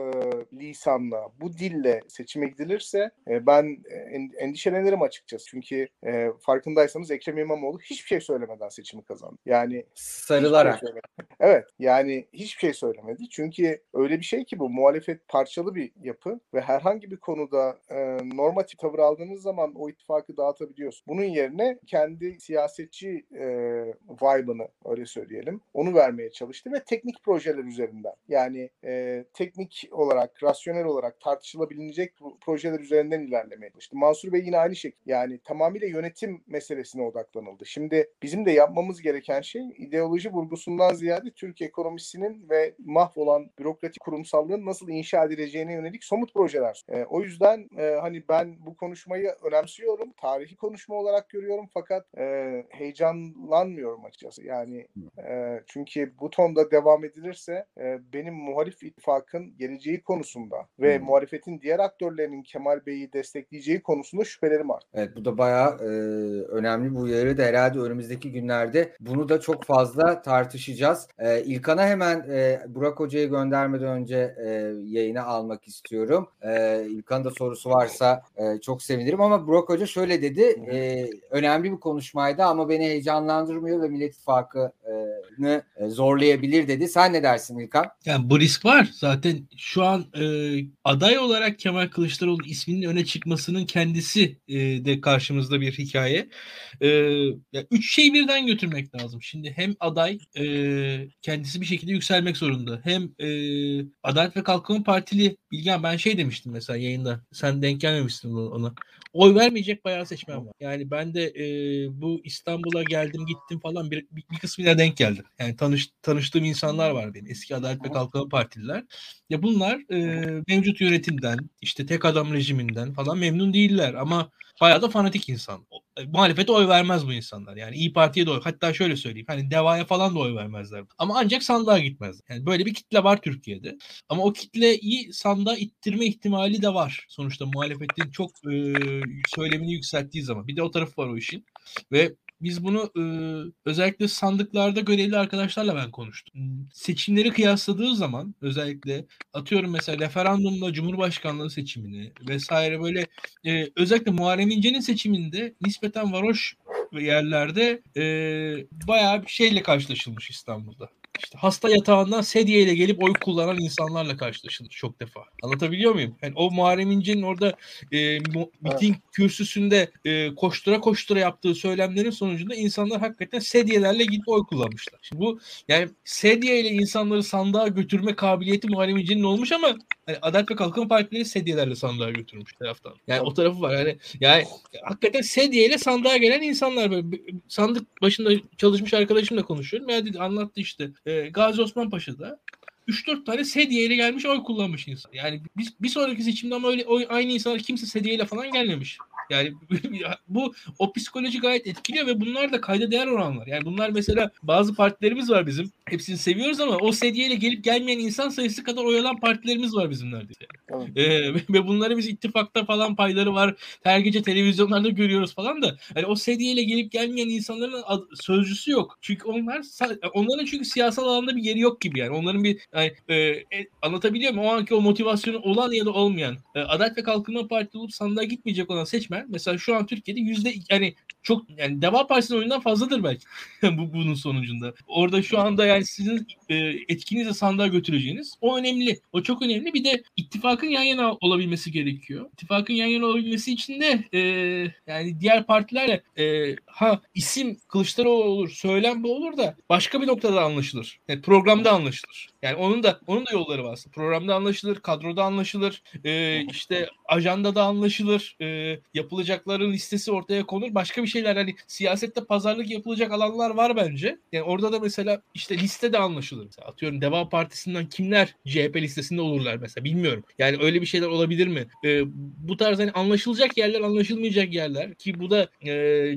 lisanla, bu dille seçime gidilirse e, ben en- endişelenirim açıkçası. Çünkü e, farkındaysanız Ekrem İmamoğlu hiçbir şey söylemeden seçimi kazandı. Yani Sarılarak. Hiçbir şey. Evet yani hiçbir şey söylemedi. Çünkü öyle bir şey ki bu muhalefet parçalı bir yapı ve herhangi bir konuda e, normatif tavır aldığınız zaman o ittifakı dağıtabiliyorsun. Bunun yerine kendi siyasetçi e, vibe'ını öyle söyleyelim onu vermeye çalıştı ve teknik projeler üzerinden yani e, teknik olarak rasyonel olarak tartışılabilecek pro- projeler üzerinden ilerlemeye çalıştı. Mansur Bey yine aynı şekilde yani tamamıyla yönetim meselesine odaklanıldı. Şimdi bizim de yapmamız gereken şey ideoloji vurgusundan ziyade Türk ekonomisinin ve mahvolan bürokratik kurumsallığın nasıl inşa edileceğine yönelik somut projeler. E, o yüzden e, hani ben bu konuşmayı önemsiyorum. Tarihi konuşma olarak görüyorum fakat e, heyecanlanmıyorum açıkçası. Yani e, çünkü bu tonda devam edilirse e, benim muhalif ittifakın geleceği konusunda ve Hmm. muhalefetin diğer aktörlerinin Kemal Bey'i destekleyeceği konusunda şüphelerim var. Evet bu da bayağı e, önemli bu uyarı da herhalde önümüzdeki günlerde bunu da çok fazla tartışacağız. E, İlkan'a hemen e, Burak Hoca'yı göndermeden önce e, yayına almak istiyorum. Ee, İlkan'ın da sorusu varsa e, çok sevinirim ama Burak Hoca şöyle dedi. E, önemli bir konuşmaydı ama beni heyecanlandırmıyor ve Millet İttifakı'nı e, zorlayabilir dedi. Sen ne dersin İlkan? Yani bu risk var. Zaten şu an e, aday olarak Kemal Kılıçdaroğlu isminin öne çıkmasının kendisi e, de karşımızda bir hikaye. E, ya üç şeyi birden götürmek lazım. Şimdi hem aday e, kendisi bir şekilde yükselmek zorunda. Hem e, Adalet ve Kalkınma Partili Bilgen ben şey demiştim mesela yayında. Sen denk gelmemiştin ona. Oy vermeyecek bayağı seçmen var. Yani ben de e, bu İstanbul'a geldim gittim falan bir, bir, bir kısmına denk geldim. Yani tanış, tanıştığım insanlar var benim. Eski Adalet ve Kalkınma Partililer. Ya bunlar e, mevcut yönetimden, işte tek adam rejiminden falan memnun değiller ama bayağı da fanatik insan. E, muhalefete oy vermez bu insanlar. Yani İyi Parti'ye de oy. Hatta şöyle söyleyeyim. Hani Deva'ya falan da oy vermezler. Ama ancak sandığa gitmez. Yani böyle bir kitle var Türkiye'de. Ama o kitleyi sandığa ittirme ihtimali de var. Sonuçta muhalefetin çok e, söylemini yükselttiği zaman. Bir de o tarafı var o işin. Ve biz bunu e, özellikle sandıklarda görevli arkadaşlarla ben konuştum. Seçimleri kıyasladığı zaman özellikle atıyorum mesela referandumla Cumhurbaşkanlığı seçimini vesaire böyle e, özellikle Muharrem İnce'nin seçiminde nispeten varoş yerlerde e, bayağı bir şeyle karşılaşılmış İstanbul'da. İşte hasta yatağından sedyeyle gelip oy kullanan insanlarla karşılaşılır çok defa. Anlatabiliyor muyum? Yani o Muharrem İnce'nin orada e, miting kürsüsünde e, koştura koştura yaptığı söylemlerin sonucunda insanlar hakikaten sedyelerle gidip oy kullanmışlar. Şimdi bu yani sedyeyle insanları sandığa götürme kabiliyeti Muharrem İnce'nin olmuş ama hani Adalet ve Kalkınma Partileri sedyelerle sandığa götürmüş taraftan. Yani o tarafı var. Yani yani hakikaten sedyeyle sandığa gelen insanlar böyle sandık başında çalışmış arkadaşımla konuşuyorum. Ya dedi anlattı işte. E, Gazi Osman Paşa'da 3-4 tane sedyeyle gelmiş oy kullanmış insan. Yani bir, bir sonraki seçimde ama öyle oy, aynı insanlar kimse sedyeyle falan gelmemiş. Yani bu o psikoloji gayet etkiliyor ve bunlar da kayda değer oranlar. Yani bunlar mesela bazı partilerimiz var bizim. Hepsini seviyoruz ama o sedyeyle gelip gelmeyen insan sayısı kadar oy alan partilerimiz var bizim neredeyse. Evet. Ee, ve bunları biz ittifakta falan payları var. Her gece televizyonlarda görüyoruz falan da. Hani o sedyeyle gelip gelmeyen insanların ad, sözcüsü yok. Çünkü onlar onların çünkü siyasal alanda bir yeri yok gibi yani. Onların bir yani, e, e, anlatabiliyor muyum? O anki o motivasyonu olan ya da olmayan. E, Adalet ve Kalkınma Partisi olup sandığa gitmeyecek olan seçmen mesela şu an Türkiye'de yüzde yani çok yani Deva Partisi'nin oyundan fazladır belki bu bunun sonucunda. Orada şu anda yani sizin e, etkinizle sandığa götüreceğiniz o önemli. O çok önemli. Bir de ittifakın yan yana olabilmesi gerekiyor. İttifakın yan yana olabilmesi için de e, yani diğer partilerle e, ha isim Kılıçdaroğlu olur, söylem bu olur da başka bir noktada anlaşılır. Yani programda anlaşılır. Yani onun da onun da yolları var. Programda anlaşılır, kadroda anlaşılır, e, işte ajandada anlaşılır, e, yapılacakların listesi ortaya konur. Başka bir şeyler hani siyasette pazarlık yapılacak alanlar var bence. Yani orada da mesela işte liste de anlaşılır. Mesela atıyorum Deva Partisi'nden kimler CHP listesinde olurlar mesela bilmiyorum. Yani öyle bir şeyler olabilir mi? E, bu tarz hani anlaşılacak yerler, anlaşılmayacak yerler ki bu da e,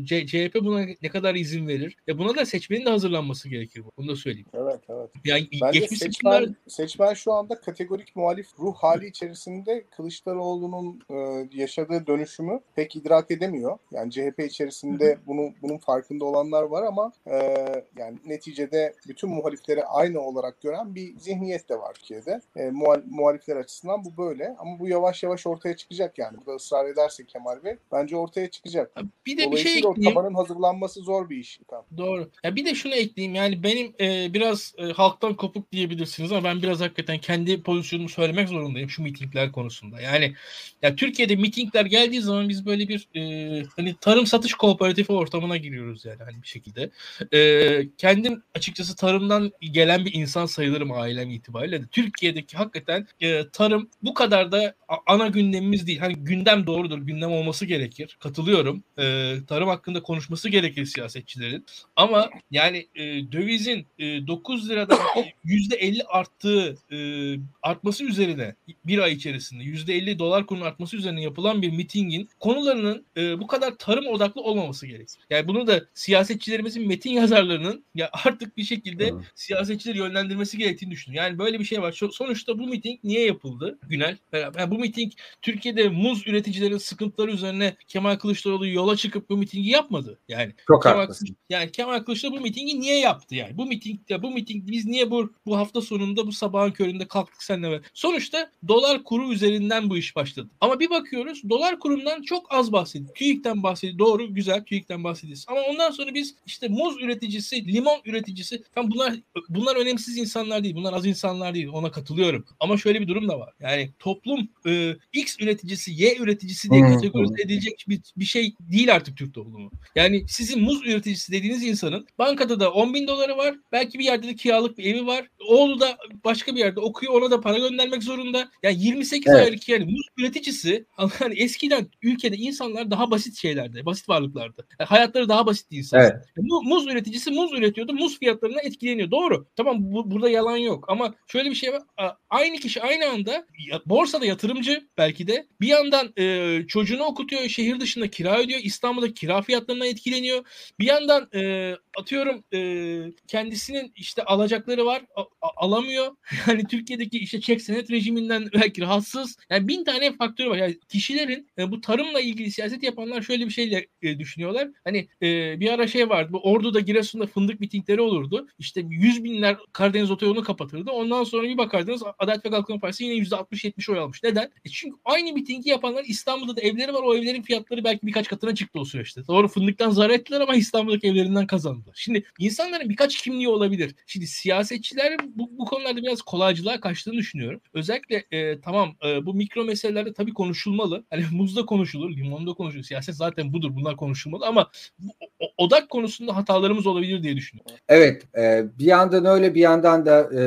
C- CHP buna ne kadar izin verir? Ya buna da seçmenin de hazırlanması gerekir. Bunu da söyleyeyim. Evet, evet. Yani Bence geçmiş seçmen, seçmen şu anda kategorik muhalif ruh hali içerisinde Kılıçdaroğlu'nun e, yaşadığı dönüşümü pek idrak edemiyor. Yani CHP içerisinde bunu bunun farkında olanlar var ama e, yani neticede bütün muhalifleri aynı olarak gören bir zihniyet de var Türkiye'de. E, muhal, muhalifler açısından bu böyle ama bu yavaş yavaş ortaya çıkacak yani. Burada ısrar ederse Kemal Bey bence ortaya çıkacak. bir de bir şey ekleyeyim. tabanın hazırlanması zor bir iş. Tamam. Doğru. Ya bir de şunu ekleyeyim. Yani benim e, biraz e, halktan kopuk diyebilirsiniz ama ben biraz hakikaten kendi pozisyonumu söylemek zorundayım şu mitingler konusunda. Yani ya Türkiye'de mitingler geldiği zaman biz böyle bir e, hani tarım satış kooperatifi ortamına giriyoruz yani hani bir şekilde. E, kendim açıkçası tarımdan gelen bir insan sayılırım ailem itibariyle de. Türkiye'deki hakikaten e, tarım bu kadar da ana gündemimiz değil. Hani gündem doğrudur. Gündem olması gerekir. Katılıyorum. E, tarım hakkında konuşması gerekir siyasetçilerin. Ama yani e, dövizin e, 9 liradan %50 arttığı e, artması üzerine bir ay içerisinde %50 dolar kurunun artması üzerine yapılan bir mitingin konularının e, bu kadar tarım odaklı olmaması gerekir. Yani bunu da siyasetçilerimizin metin yazarlarının ya artık bir şekilde Hı. siyasetçileri yönlendirmesi gerektiğini düşünüyorum. Yani böyle bir şey var. Sonuçta bu miting niye yapıldı Günel? Yani bu miting Türkiye'de muz üreticilerin sıkıntıları üzerine Kemal Kılıçdaroğlu yola çıkıp bu mitingi yapmadı. Yani Çok Kemal haklısın. yani Kemal Kılıçdaroğlu bu mitingi niye yaptı yani? Bu mitingde bu miting biz niye bu bu hafta sonunda bu sabahın köründe kalktık beraber. Sonuçta dolar kuru üzerinden bu iş başladı. Ama bir bakıyoruz dolar kurundan çok az bahsediyor. TÜİK'ten bahsediyor. Doğru güzel TÜİK'ten bahsediyoruz. Ama ondan sonra biz işte muz üreticisi, limon üreticisi falan bunlar bunlar önemsiz insanlar değil. Bunlar az insanlar değil. Ona katılıyorum. Ama şöyle bir durum da var. Yani toplum e, X üreticisi, Y üreticisi diye kategorize edilecek bir, bir şey değil artık Türk toplumu. Yani sizin muz üreticisi dediğiniz insanın bankada da 10 bin doları var. Belki bir yerde de kiralık bir evi var. Oğlu da başka bir yerde okuyor. Ona da para göndermek zorunda. Yani 28 Evet. aylık yani muz üreticisi hani eskiden ülkede insanlar daha basit şeylerdi. Basit varlıklardı. Yani hayatları daha basitti insanlar. Evet. Mu- Muz üreticisi muz üretiyordu. Muz fiyatlarına etkileniyor. Doğru. Tamam bu, burada yalan yok. Ama şöyle bir şey var. Aynı kişi aynı anda borsada yatırımcı belki de bir yandan e, çocuğunu okutuyor. Şehir dışında kira ödüyor. İstanbul'da kira fiyatlarından etkileniyor. Bir yandan e, atıyorum e, kendisinin işte alacakları var. a- a- alamıyor. Yani Türkiye'deki işte çek senet rejiminden belki rahatsız. Yani bin tane faktörü var. Yani kişilerin e, bu tarımla ilgili siyaset yapanlar şöyle bir şeyle e, düşünüyorlar. Hani e, bir ara şey vardı. Bu Ordu'da Giresun'da fındık mitingleri olurdu. İşte yüz binler Karadeniz otoyolunu kapatırdı. Ondan sonra bir bakardınız Adalet ve Kalkınma Partisi yine %60-70 oy almış. Neden? E çünkü aynı mitingi yapanlar İstanbul'da da evleri var. O evlerin fiyatları belki birkaç katına çıktı o süreçte. Doğru fındıktan zarar ettiler ama İstanbul'daki evlerinden kazandılar. Şimdi insanların birkaç kimliği olabilir. Şimdi siyasetçiler bu, bu konularda biraz kolaycılığa kaçtığını düşünüyorum. Özellikle e, tamam e, bu mikro meselelerde tabii konuşulmalı. Hani muzda konuşulur, limonda konuşulur. Siyaset zaten budur. Bunlar konuşulmalı ama bu, o- odak konusunda hatalarımız olabilir diye düşünüyorum. Evet, e, bir yandan öyle bir yandan da e,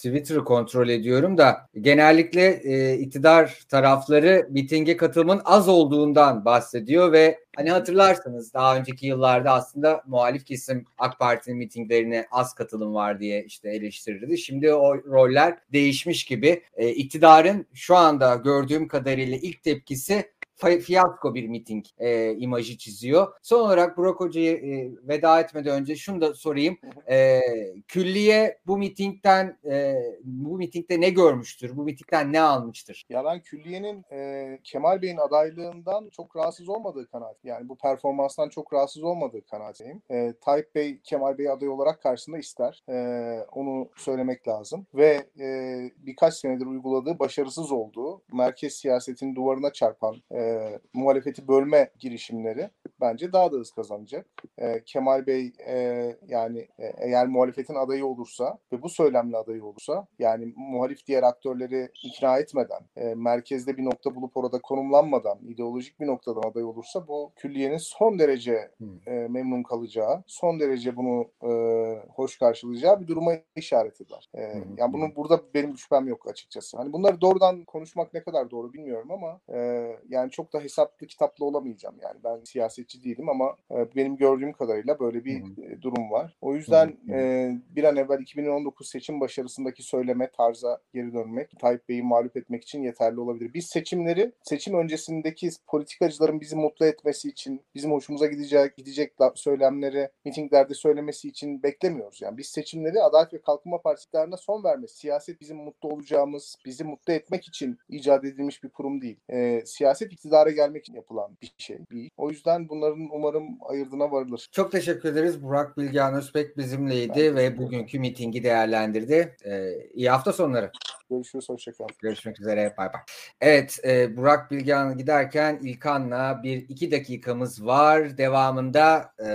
Twitter'ı kontrol ediyorum da genellikle e, iktidar tarafları mitinge katılımın az olduğundan bahsediyor ve hani hatırlarsınız daha önceki yıllarda aslında muhalif kesim AK Parti'nin mitinglerine az katılım var diye işte eleştirirdi. Şimdi o roller değişmiş gibi. E, iktidarın şu anda gördüğüm kadarıyla ilk tepkisi fiyasko bir miting e, imajı çiziyor. Son olarak Burak Hoca'yı e, veda etmeden önce şunu da sorayım. E, külliye bu mitingden e, bu mitingde ne görmüştür? Bu mitingden ne almıştır? Ya ben külliyenin e, Kemal Bey'in adaylığından çok rahatsız olmadığı kanaat. Yani bu performanstan çok rahatsız olmadığı kanaatindeyim. E, Tayyip Bey Kemal Bey aday olarak karşısında ister. E, onu söylemek lazım. Ve e, birkaç senedir uyguladığı başarısız olduğu merkez siyasetin duvarına çarpan e, muhalefeti bölme girişimleri bence daha da hız kazanacak. E, Kemal Bey e, yani e, eğer muhalefetin adayı olursa ve bu söylemle adayı olursa yani muhalif diğer aktörleri ikna etmeden, e, merkezde bir nokta bulup orada konumlanmadan, ideolojik bir noktadan aday olursa bu külliyenin son derece e, memnun kalacağı, son derece bunu e, hoş karşılayacağı bir duruma işaret eder. E, yani bunun burada benim şüphem yok açıkçası. Hani bunları doğrudan konuşmak ne kadar doğru bilmiyorum ama e, yani çok da hesaplı kitaplı olamayacağım. Yani ben siyasetçi değilim ama e, benim gördüğüm kadarıyla böyle bir e, durum var. O yüzden e, bir an evvel 2019 seçim başarısındaki söyleme tarza geri dönmek, Tayyip Bey'i mağlup etmek için yeterli olabilir. Biz seçimleri seçim öncesindeki politikacıların bizi mutlu etmesi için, bizim hoşumuza gidecek gidecek söylemleri mitinglerde söylemesi için beklemiyoruz. Yani biz seçimleri Adalet ve Kalkınma Partisi iktidarına son vermesi, siyaset bizim mutlu olacağımız, bizi mutlu etmek için icat edilmiş bir kurum değil. E, siyaset iktidara gelmek için yapılan bir şey. Bir. O yüzden bunların umarım ayırdına varılır. Çok teşekkür ederiz. Burak Bilgehan Özbek bizimleydi ve bugünkü mitingi değerlendirdi. E, iyi hafta sonları. Görüşürüz, hoşçakalın. Görüşmek üzere. Bay bay. Evet e, Burak Bilgehan giderken İlkan'la bir iki dakikamız var. Devamında e,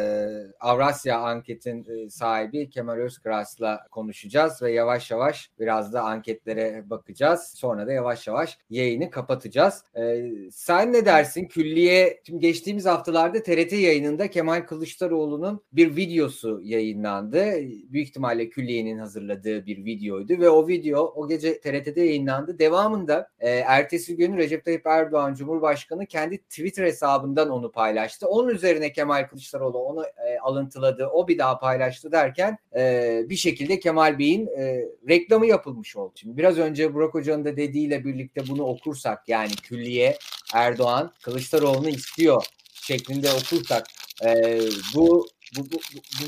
Avrasya anketin e, sahibi Kemal Özkras'la konuşacağız ve yavaş yavaş biraz da anketlere bakacağız. Sonra da yavaş yavaş yayını kapatacağız. E, sen ne dersin? Külliye şimdi geçtiğimiz haftalarda TRT yayınında Kemal Kılıçdaroğlu'nun bir videosu yayınlandı. Büyük ihtimalle Külliye'nin hazırladığı bir videoydu ve o video o gece TRT'de yayınlandı. Devamında e, ertesi gün Recep Tayyip Erdoğan Cumhurbaşkanı kendi Twitter hesabından onu paylaştı. Onun üzerine Kemal Kılıçdaroğlu onu e, alıntıladı. O bir daha paylaştı derken e, bir şekilde Kemal Bey'in e, reklamı yapılmış oldu. Şimdi biraz önce Burak Hoca'nın da dediğiyle birlikte bunu okursak yani külliye Erdoğan Kılıçdaroğlu'nu istiyor şeklinde okursak e, bu bu, bu,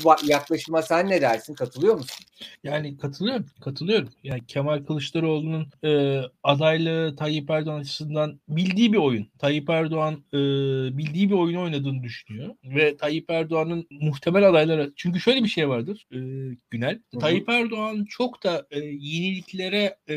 bu, yaklaşıma sen ne dersin? Katılıyor musun? Yani katılıyorum, katılıyorum. Yani Kemal Kılıçdaroğlu'nun e, adaylığı Tayyip Erdoğan açısından bildiği bir oyun. Tayyip Erdoğan e, bildiği bir oyunu oynadığını düşünüyor. Ve Tayyip Erdoğan'ın muhtemel adayları... Çünkü şöyle bir şey vardır e, Günel. Hı-hı. Tayyip Erdoğan çok da e, yeniliklere e,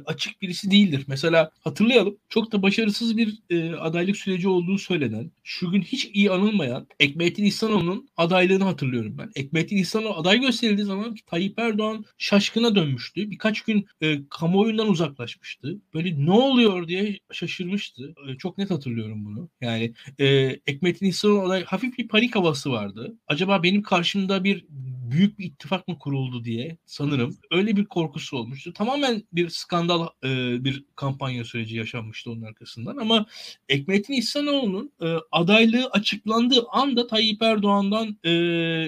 açık birisi değildir. Mesela hatırlayalım çok da başarısız bir e, adaylık süreci olduğu söylenen, şu gün hiç iyi anılmayan Ekmelettin İhsanoğlu'nun adaylığını hatırlıyorum ben. Ekmelettin İhsanoğlu aday gösterildiği zaman Tayyip Erdoğan şaşkına dönmüştü. Birkaç gün e, kamuoyundan uzaklaşmıştı. Böyle ne oluyor diye şaşırmıştı. E, çok net hatırlıyorum bunu. Yani e, İhsanoğlu aday hafif bir panik havası vardı. Acaba benim karşımda bir büyük bir ittifak mı kuruldu diye sanırım öyle bir korkusu olmuştu. Tamamen bir skandal e, bir kampanya süreci yaşanmıştı onun arkasından ama Ekmelettin İhsanoğlu'nun e, adaylığı açıklandığı anda Tayyip Erdoğan'dan e,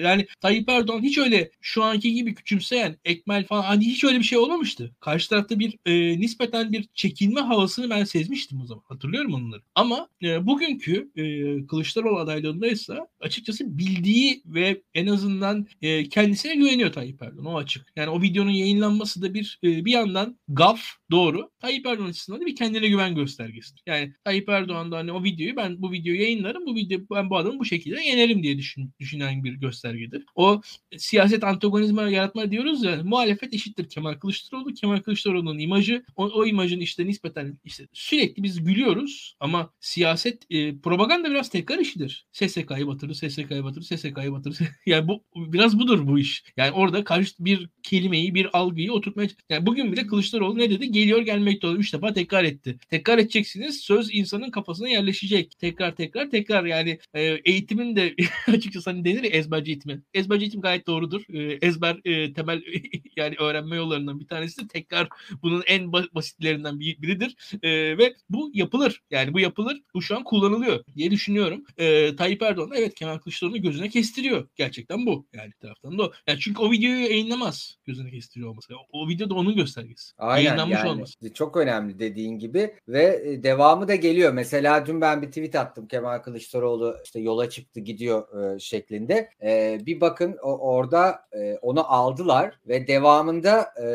yani Tayyip Erdoğan hiç öyle şu anki gibi küçümseyen Ekmel falan hani hiç öyle bir şey olmamıştı. Karşı tarafta bir e, nispeten bir çekilme havasını ben sezmiştim o zaman. Hatırlıyorum onları. Ama e, bugünkü e, Kılıçdaroğlu adaylığında ise açıkçası bildiği ve en azından e, kendisine güveniyor Tayyip Erdoğan. O açık. Yani o videonun yayınlanması da bir e, bir yandan gaf doğru. Tayyip Erdoğan açısından da bir kendine güven göstergesi. Yani Tayyip Erdoğan da hani o videoyu ben bu videoyu yayınlarım. Bu video ben bu adamı bu şekilde yenerim diye düşün, düşünen bir göstergedir. O siyaset antagonizma yaratma diyoruz ya muhalefet eşittir Kemal Kılıçdaroğlu. Kemal Kılıçdaroğlu'nun imajı o, o imajın işte nispeten işte sürekli biz gülüyoruz ama siyaset e, propaganda biraz tekrar işidir. SSK'yı batırır, SSK'yı batırır, SSK'yı batırır. yani bu biraz budur bu iş. Yani orada karşı bir kelimeyi, bir algıyı oturtmaya yani bugün bile Kılıçdaroğlu ne dedi? Geliyor gelmekte olur. Üç defa tekrar etti. Tekrar edeceksiniz. Söz insanın kafasına yerleşecek. Tekrar tekrar tekrar yani e, eğitimin de açıkçası hani denir ya ezberci eğitimi. Ezberci eğitim gayet doğrudur. E, ezber e, temel yani öğrenme yollarından bir tanesi de tekrar bunun en basitlerinden bir, biridir. E, ve bu yapılır. Yani bu yapılır. Bu şu an kullanılıyor diye düşünüyorum. E, Tayyip Erdoğan evet Kemal Kılıçdaroğlu'nu gözüne kestiriyor. Gerçekten bu. Yani bir taraftan da o. Yani çünkü o videoyu yayınlamaz gözüne kestiriyor olması. O, o video da onun göstergesi. Aynen Yayınlanmış yani. olması. Çok önemli dediğin gibi ve e, devamı da geliyor. Mesela dün ben bir tweet attım Kemal Kılıçdaroğlu işte yola çıktı gidiyor e, şeklinde. E, bir bakın o, orada e, onu aldılar ve devamında e,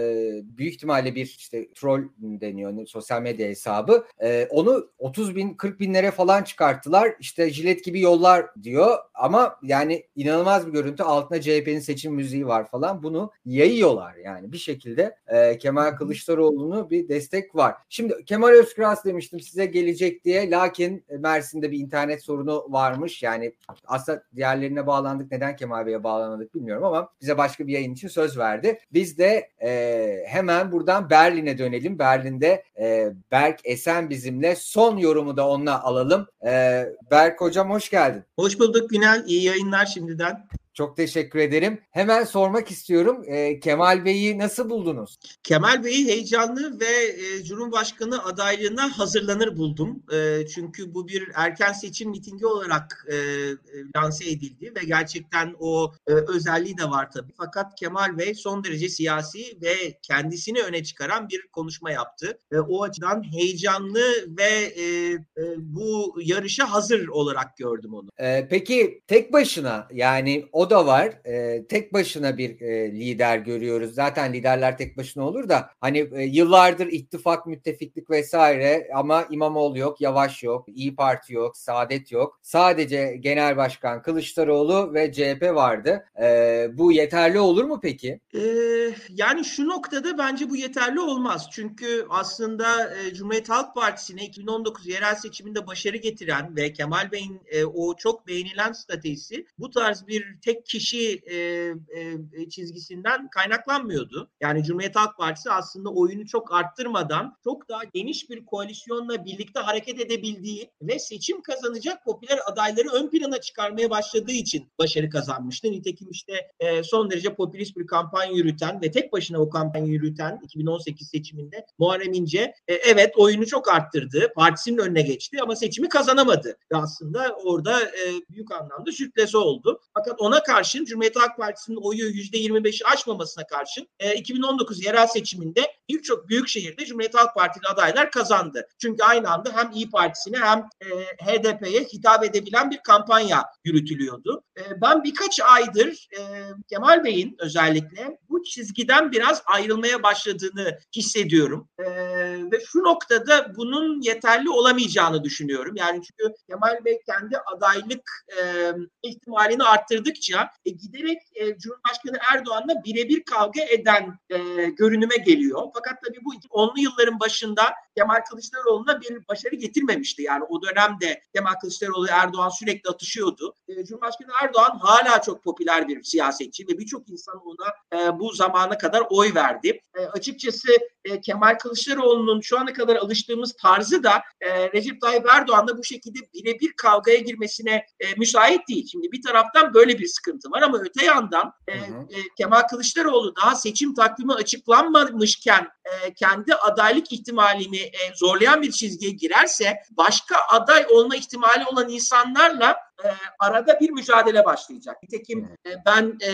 büyük ihtimalle bir işte troll deniyor sosyal medya hesabı. E, onu 30 bin 40 binlere falan çıkarttılar. İşte jilet gibi yollar diyor ama yani inanılmaz bir görüntü. Altına CHP'nin seçim müziği var falan. Bunu yayıyorlar yani bir şekilde e, Kemal Kılıçdaroğlu'nu bir destek var. Şimdi Kemal Özkıras demiştim size gelecek diye. Lakin Mersin'de bir internet sorunu varmış. Yani aslında diğerlerine bağlandık. Neden Kemal Bey'e bağlanmadık bilmiyorum ama bize başka bir yayın için söz verdi. Biz de e, hemen buradan Berlin'e dönelim. Berlin'de e, Berk Esen bizimle. Son yorumu da onunla alalım. E, Berk hocam hoş geldin. Hoş bulduk Günel. İyi yayınlar şimdiden. Çok teşekkür ederim. Hemen sormak istiyorum. E, Kemal Bey'i nasıl buldunuz? Kemal Bey'i heyecanlı ve e, Cumhurbaşkanı adaylığına hazırlanır buldum. E, çünkü bu bir erken seçim mitingi olarak e, e, lanse edildi ve gerçekten o e, özelliği de var tabii. Fakat Kemal Bey son derece siyasi ve kendisini öne çıkaran bir konuşma yaptı. E, o açıdan heyecanlı ve e, e, bu yarışa hazır olarak gördüm onu. E, peki tek başına yani o o da var. E, tek başına bir e, lider görüyoruz. Zaten liderler tek başına olur da hani e, yıllardır ittifak, müttefiklik vesaire ama İmamoğlu yok, Yavaş yok, İyi Parti yok, Saadet yok. Sadece Genel Başkan Kılıçdaroğlu ve CHP vardı. E, bu yeterli olur mu peki? Ee, yani şu noktada bence bu yeterli olmaz. Çünkü aslında e, Cumhuriyet Halk Partisi'ne 2019 yerel seçiminde başarı getiren ve Kemal Bey'in e, o çok beğenilen stratejisi bu tarz bir tek tek kişi e, e, çizgisinden kaynaklanmıyordu. Yani Cumhuriyet Halk Partisi aslında oyunu çok arttırmadan çok daha geniş bir koalisyonla birlikte hareket edebildiği ve seçim kazanacak popüler adayları ön plana çıkarmaya başladığı için başarı kazanmıştı. Nitekim işte e, son derece popülist bir kampanya yürüten ve tek başına o kampanya yürüten 2018 seçiminde Muharrem İnce e, evet oyunu çok arttırdı. Partisinin önüne geçti ama seçimi kazanamadı. Ve aslında orada e, büyük anlamda sürklese oldu. Fakat ona buna karşın Cumhuriyet Halk Partisi'nin oyu %25'i aşmamasına karşın e, 2019 yerel seçiminde birçok büyük şehirde Cumhuriyet Halk Partili adaylar kazandı. Çünkü aynı anda hem İyi Partisi'ne hem e, HDP'ye hitap edebilen bir kampanya yürütülüyordu. E, ben birkaç aydır e, Kemal Bey'in özellikle bu çizgiden biraz ayrılmaya başladığını hissediyorum. E, ve şu noktada bunun yeterli olamayacağını düşünüyorum. Yani çünkü Kemal Bey kendi adaylık e, ihtimalini arttırdıkça e, giderek e, Cumhurbaşkanı Erdoğan'la birebir kavga eden e, görünüme geliyor. Fakat tabii bu 10'lu yılların başında Kemal Kılıçdaroğlu'na bir başarı getirmemişti. Yani o dönemde Kemal Kılıçdaroğlu Erdoğan sürekli atışıyordu. E, Cumhurbaşkanı Erdoğan hala çok popüler bir siyasetçi ve birçok insan ona e, bu zamana kadar oy verdi. E, açıkçası e, Kemal Kılıçdaroğlu'nun şu ana kadar alıştığımız tarzı da e, Recep Tayyip Erdoğan'la bu şekilde birebir kavgaya girmesine e, müsait değil. Şimdi bir taraftan böyle bir sıkıntı var. Ama öte yandan e, e, Kemal Kılıçdaroğlu daha seçim takvimi açıklanmamışken e, kendi adaylık ihtimalini e, zorlayan bir çizgiye girerse başka aday olma ihtimali olan insanlarla e, arada bir mücadele başlayacak. Nitekim e, ben e,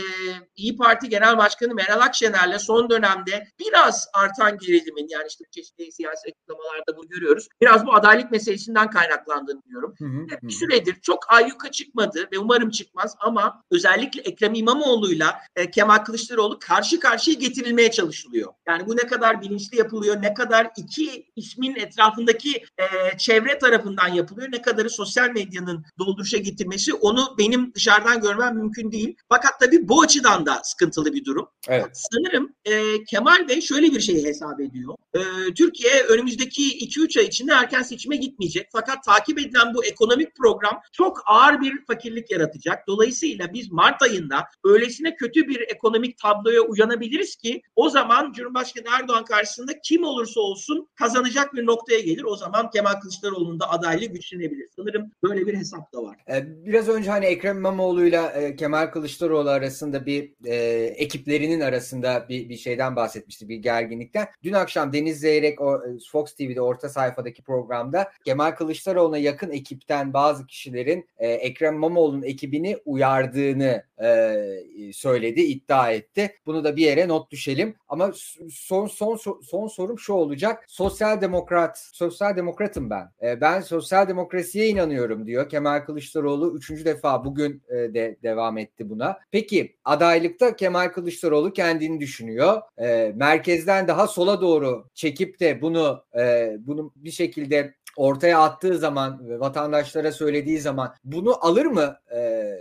İyi Parti Genel Başkanı Meral Akşener'le son dönemde biraz artan gerilimin yani işte çeşitli siyasi açıklamalarda bunu görüyoruz. Biraz bu adaylık meselesinden kaynaklandığını diyorum. Hı hı, bir süredir çok ayyuka çıkmadı ve umarım çıkmaz ama özellikle Ekrem İmamoğlu'yla e, Kemal Kılıçdaroğlu karşı karşıya getirilmeye çalışılıyor. Yani bu ne kadar bilinçli yapılıyor, ne kadar iki ismin etrafındaki e, çevre tarafından yapılıyor, ne kadarı sosyal medyanın dolduruşa getirmesi onu benim dışarıdan görmem mümkün değil. Fakat tabii bu açıdan da sıkıntılı bir durum. Evet. Sanırım e, Kemal Bey şöyle bir şeyi hesap ediyor. E, Türkiye önümüzdeki 2-3 ay içinde erken seçime gitmeyecek. Fakat takip edilen bu ekonomik program çok ağır bir fakirlik yaratacak. Dolayısıyla biz Mart ayında öylesine kötü bir ekonomik tabloya uyanabiliriz ki o zaman Cumhurbaşkanı Erdoğan karşısında kim olursa olsun kazanacak bir noktaya gelir. O zaman Kemal Kılıçdaroğlu'nun da adaylığı güçlenebilir. Sanırım böyle bir hesap da var. Ee, biraz önce hani Ekrem İmamoğlu'yla e, Kemal Kılıçdaroğlu arasında bir e, ekiplerinin arasında bir, bir şeyden bahsetmişti, bir gerginlikten. Dün akşam Deniz Zeyrek o, e, Fox TV'de orta sayfadaki programda Kemal Kılıçdaroğlu'na yakın ekipten bazı kişilerin e, Ekrem İmamoğlu'nun ekibini uyardığını e, söyledi, iddia etti. Bunu da bir yere not düşelim. Ama son son son sorum şu olacak. Sosyal demokrat, sosyal demokratım ben. E, ben sosyal demokrasiye inanıyorum diyor Kemal Kılıçdaroğlu. Üçüncü defa bugün e, de devam etti buna. Peki adaylıkta Kemal Kılıçdaroğlu kendini düşünüyor. E, merkezden daha sola doğru çekip de bunu e, bunu bir şekilde ortaya attığı zaman vatandaşlara söylediği zaman bunu alır mı e,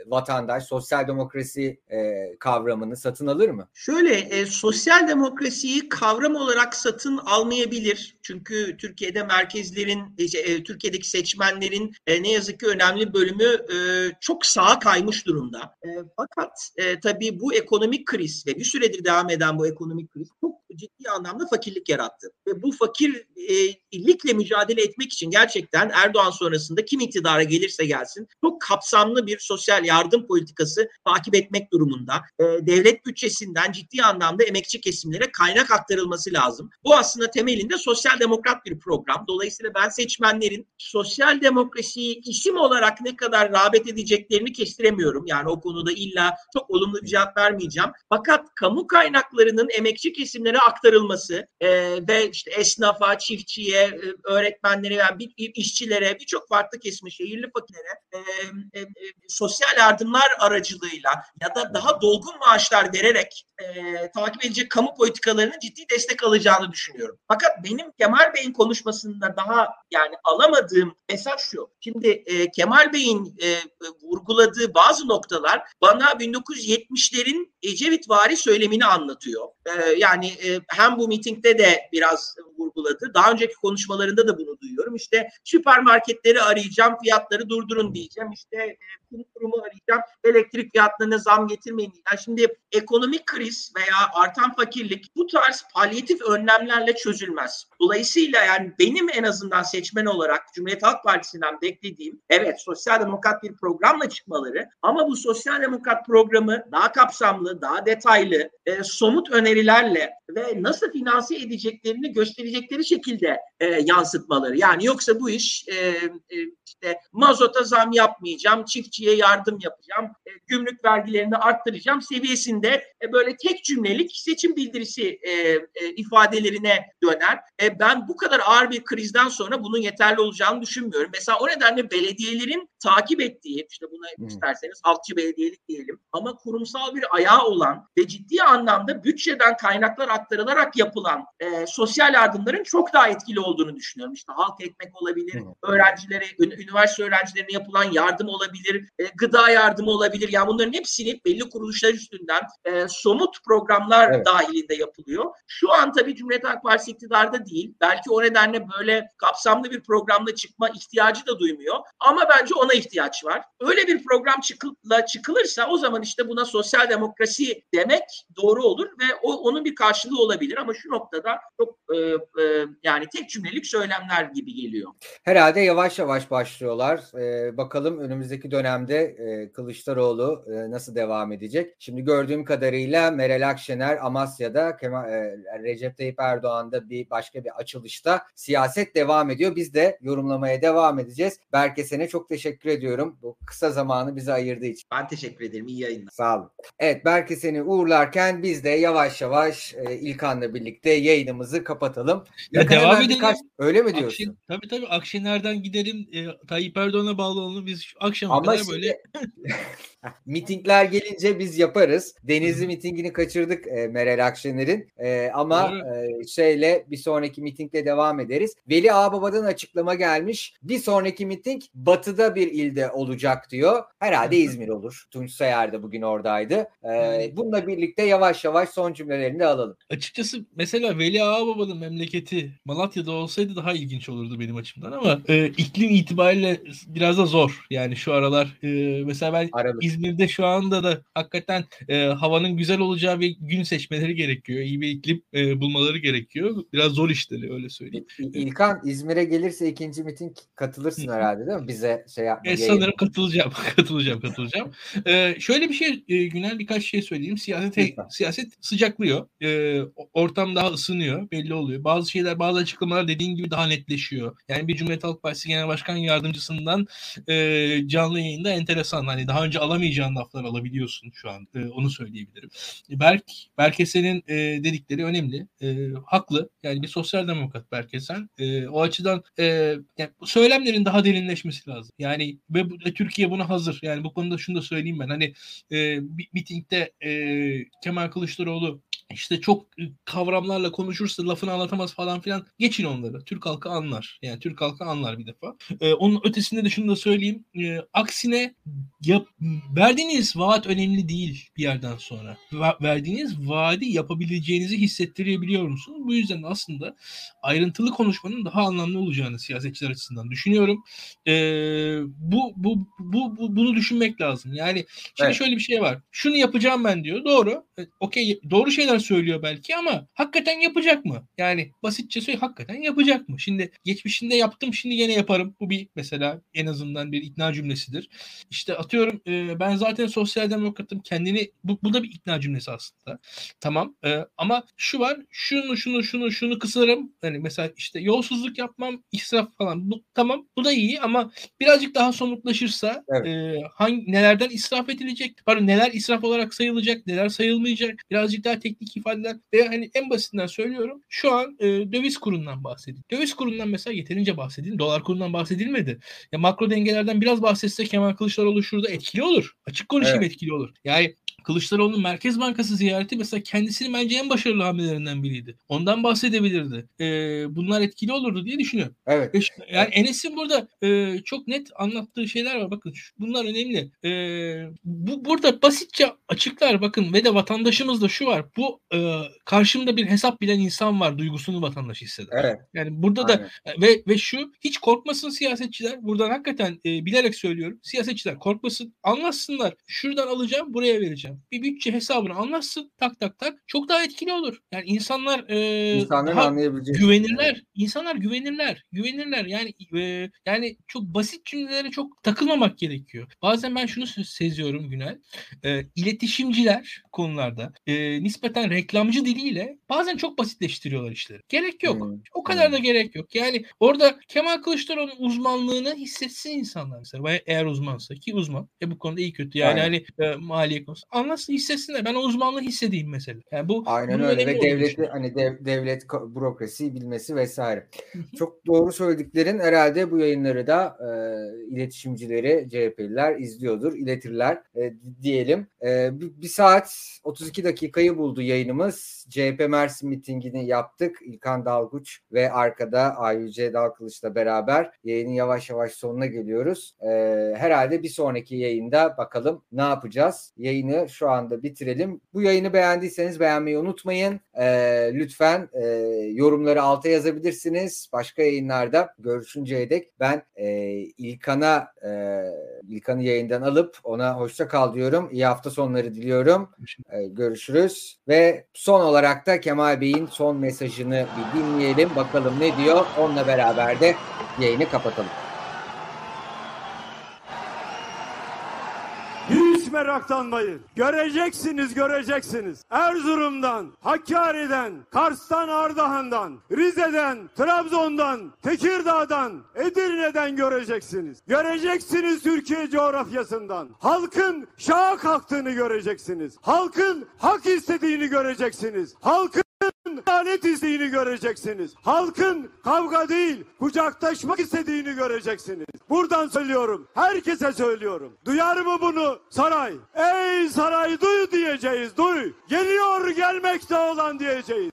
vatandaş sosyal demokrasi e, kavramını satın alır mı? Şöyle e, sosyal demokrasiyi kavram olarak satın almayabilir. Çünkü Türkiye'de merkezlerin e, e Türkiye'deki seçmenlerin e, ne yazık ki önemli bölümü e, çok sağa kaymış durumda. E, fakat e, tabii bu ekonomik kriz ve bir süredir devam eden bu ekonomik kriz çok ciddi anlamda fakirlik yarattı. Ve bu fakirlikle mücadele etmek için gerçekten Erdoğan sonrasında kim iktidara gelirse gelsin çok kapsamlı bir sosyal yardım politikası takip etmek durumunda. E, devlet bütçesinden ciddi anlamda emekçi kesimlere kaynak aktarılması lazım. Bu aslında temelinde sosyal demokrat bir program. Dolayısıyla ben seçmenlerin sosyal demokrasiyi isim olarak ne kadar rağbet edeceklerini kestiremiyorum. Yani o konuda illa çok olumlu bir cevap vermeyeceğim. Fakat kamu kaynaklarının emekçi kesimlere aktarılması e, ve işte esnafa, çiftçiye, e, öğretmenlere yani bir, işçilere, birçok farklı kesime, şehirli fakirlere e, e, e, sosyal yardımlar aracılığıyla ya da daha dolgun maaşlar vererek e, takip edecek kamu politikalarının ciddi destek alacağını düşünüyorum. Fakat benim Kemal Bey'in konuşmasında daha yani alamadığım mesaj şu. Şimdi e, Kemal Bey'in e, vurguladığı bazı noktalar bana 1970'lerin Ecevit vari söylemini anlatıyor. E, yani e, hem bu mitingde de biraz vurguladı. Daha önceki konuşmalarında da bunu duyuyorum. İşte süpermarketleri arayacağım, fiyatları durdurun diyeceğim. İşte e, kurumu arayacağım, elektrik fiyatlarına zam getirmeyin diyeceğim. Şimdi ekonomik kriz veya artan fakirlik bu tarz palyatif önlemlerle çözülmez. Dolayısıyla yani benim en azından seçmen olarak Cumhuriyet Halk Partisi'nden beklediğim evet sosyal demokrat bir programla çıkmaları ama bu sosyal demokrat programı daha kapsamlı, daha detaylı, e, somut önerilerle ve nasıl finanse edeceklerini gösterecek gelecekleri şekilde e, yansıtmaları. Yani yoksa bu iş e, e, işte mazota zam yapmayacağım, çiftçiye yardım yapacağım, e, gümrük vergilerini arttıracağım seviyesinde e, böyle tek cümlelik seçim bildirisi e, e, ifadelerine döner. E, ben bu kadar ağır bir krizden sonra bunun yeterli olacağını düşünmüyorum. Mesela o nedenle belediyelerin takip ettiği, işte buna hmm. isterseniz halkçı belediyelik diyelim ama kurumsal bir ayağı olan ve ciddi anlamda bütçeden kaynaklar aktarılarak yapılan e, sosyal yardımların çok daha etkili olduğunu düşünüyorum. İşte halk ekmek olabilir, öğrencilere, üniversite öğrencilerine yapılan yardım olabilir, e, gıda yardımı olabilir. Yani bunların hepsini belli kuruluşlar üstünden e, somut programlar evet. dahilinde yapılıyor. Şu an tabii Cumhuriyet Halk Partisi iktidarda değil. Belki o nedenle böyle kapsamlı bir programla çıkma ihtiyacı da duymuyor. Ama bence ona ihtiyaç var. Öyle bir program çıkıla çıkılırsa o zaman işte buna sosyal demokrasi demek doğru olur ve o onun bir karşılığı olabilir ama şu noktada çok e, e, yani tek cümlelik söylemler gibi geliyor. Herhalde yavaş yavaş başlıyorlar. Ee, bakalım önümüzdeki dönemde e, Kılıçdaroğlu e, nasıl devam edecek? Şimdi gördüğüm kadarıyla Meral Akşener Amasya'da Kemal, e, Recep Tayyip Erdoğan'da bir başka bir açılışta siyaset devam ediyor. Biz de yorumlamaya devam edeceğiz. Berke sene çok teşekkür ediyorum. Bu kısa zamanı bize ayırdığı için. Ben teşekkür ederim. İyi yayınlar. Sağ olun. Evet Berke seni uğurlarken biz de yavaş yavaş e, İlkan'la birlikte yayınımızı kapatalım. Ya İlkan devam edelim. Birkaç... Öyle mi diyorsun? Akşin, tabii tabii Akşener'den gidelim. E, Tayyip Erdoğan'a bağlı olalım. Biz akşam kadar şimdi... böyle mitingler gelince biz yaparız. Denizli mitingini kaçırdık e, Meral Akşener'in. E, ama e, şeyle bir sonraki mitingle devam ederiz. Veli Ağbaba'dan açıklama gelmiş. Bir sonraki miting batıda bir ilde olacak diyor. Herhalde İzmir olur. Tunç Sayar da bugün oradaydı. E, bununla birlikte yavaş yavaş son cümlelerini de alalım. Açıkçası mesela Veli Ağbaba'nın memleketi Malatya'da olsaydı daha ilginç olurdu benim açımdan ama e, iklim itibariyle biraz da zor. Yani şu aralar e, mesela ben Aralık. İzmir'de şu anda da hakikaten e, havanın güzel olacağı bir gün seçmeleri gerekiyor. İyi bir iklim e, bulmaları gerekiyor. Biraz zor işleri öyle söyleyeyim. İlkan İzmir'e gelirse ikinci miting katılırsın herhalde değil mi? Bize şey yapma. E, sanırım katılacağım. katılacağım, katılacağım. e, şöyle bir şey e, Günel birkaç şey söyleyeyim. Siyaset siyaset sıcaklıyor. E, ortam daha ısınıyor. Belli oluyor. Bazı şeyler, bazı açıklamalar dediğin gibi daha netleşiyor. Yani bir Cumhuriyet Halk Partisi Genel Başkan Yardımcısından e, canlı yayında enteresan. Hani daha önce alamayacağın laflar alabiliyorsun şu an. E, onu söyleyebilirim. Berk, Berkesen'in e, dedikleri önemli. E, haklı. Yani bir sosyal demokrat Berkesen. E, o açıdan e, yani söylemlerin daha derinleşmesi lazım. Yani ve e, Türkiye buna hazır. Yani bu konuda şunu da söyleyeyim ben. Hani e, mitingde e, Kemal Kılıçdaroğlu işte çok kavramlarla konuşursa lafını anlatamaz falan filan. Geçin onları. Türk halkı anlar. Yani Türk halkı anlar bir defa. Ee, onun ötesinde de şunu da söyleyeyim. Ee, aksine yap, verdiğiniz vaat önemli değil bir yerden sonra. verdiğiniz vaadi yapabileceğinizi hissettirebiliyor musunuz? Bu yüzden aslında ayrıntılı konuşmanın daha anlamlı olacağını siyasetçiler açısından düşünüyorum. Ee, bu, bu, bu, bu, bunu düşünmek lazım. Yani şimdi evet. şöyle bir şey var. Şunu yapacağım ben diyor. Doğru. E, okey doğru şeyler şeyler söylüyor belki ama hakikaten yapacak mı? Yani basitçe söyle hakikaten yapacak mı? Şimdi geçmişinde yaptım şimdi yine yaparım. Bu bir mesela en azından bir ikna cümlesidir. İşte atıyorum e, ben zaten sosyal demokratım kendini bu, bu da bir ikna cümlesi aslında. Tamam e, ama şu var şunu şunu şunu şunu kısarım. Hani mesela işte yolsuzluk yapmam israf falan. Bu, tamam bu da iyi ama birazcık daha somutlaşırsa evet. e, hangi nelerden israf edilecek? Pardon neler israf olarak sayılacak neler sayılmayacak? Birazcık daha teknik teknik ifadeler veya hani en basitinden söylüyorum şu an e, döviz kurundan bahsedin. Döviz kurundan mesela yeterince bahsedin. Dolar kurundan bahsedilmedi. Ya makro dengelerden biraz bahsetse Kemal Kılıçdaroğlu şurada etkili olur. Açık konuşayım evet. etkili olur. Yani Kılıçdaroğlu'nun Merkez Bankası ziyareti mesela kendisinin bence en başarılı hamlelerinden biriydi. Ondan bahsedebilirdi. Ee, bunlar etkili olurdu diye düşünüyorum. Evet. Ve, yani Enes'in burada e, çok net anlattığı şeyler var. Bakın bunlar önemli. E, bu burada basitçe açıklar bakın ve de vatandaşımız da şu var. Bu e, karşımda bir hesap bilen insan var duygusunu vatandaş hisseder. Evet. Yani burada Aynen. da ve ve şu hiç korkmasın siyasetçiler. Buradan hakikaten e, bilerek söylüyorum. Siyasetçiler korkmasın. Anlatsınlar. Şuradan alacağım, buraya vereceğim. Bir bütçe hesabını anlatsın tak tak tak çok daha etkili olur. Yani insanlar e, İnsanların daha anlayabileceği. güvenirler. İnsanlar güvenirler. Güvenirler. Yani e, yani çok basit cümlelere çok takılmamak gerekiyor. Bazen ben şunu se- seziyorum Günel. E, iletişimciler konularda e, nispeten reklamcı diliyle bazen çok basitleştiriyorlar işleri. Gerek yok. Hmm. O kadar Hmm. da gerek yok. Yani orada Kemal Kılıçdaroğlu'nun uzmanlığını hissetsin insanlar mesela. Eğer uzmansa ki uzman. E bu konuda iyi kötü. Yani Aynen. hani e, maliye konusu. Anlasın hissetsinler. Ben o uzmanlığı hissedeyim mesela. Yani bu Aynen öyle ve devleti düşünüyorum. hani dev- devlet bürokrasiyi bilmesi vesaire. Çok doğru söylediklerin herhalde bu yayınları da e, iletişimcileri, CHP'liler izliyordur, iletirler e, diyelim. E, bir, bir saat 32 dakikayı buldu yayınımız. CHP Mersin mitingini yaptık. İlkan Dalguç ve arkada Ayyüce Dalkılıç'la beraber yayının yavaş yavaş sonuna geliyoruz. E, herhalde bir sonraki yayında bakalım ne yapacağız. Yayını şu anda bitirelim. Bu yayını beğendiyseniz beğenmeyi unutmayın. E, lütfen e, yorumları alta yazabilirsiniz. Başka yayınlarda görüşünceye dek ben e, İlkan'a e, İlkan'ı yayından alıp ona hoşça kal diyorum. İyi hafta sonları diliyorum. E, görüşürüz. Ve son olarak da Kemal Bey'in son mesajını bir dinleyelim. Bakalım ne diyor. Onunla beraber de yayını kapatalım. Hiç meraklanmayın. Göreceksiniz, göreceksiniz. Erzurum'dan, Hakkari'den, Kars'tan, Ardahan'dan, Rize'den, Trabzon'dan, Tekirdağ'dan, Edirne'den göreceksiniz. Göreceksiniz Türkiye coğrafyasından. Halkın şaha kalktığını göreceksiniz. Halkın hak istediğini göreceksiniz. Halkın adalet isteğini göreceksiniz. Halkın kavga değil, kucaklaşmak istediğini göreceksiniz. Buradan söylüyorum, herkese söylüyorum. Duyar mı bunu saray? Ey saray duy diyeceğiz, duy. Geliyor gelmekte olan diyeceğiz.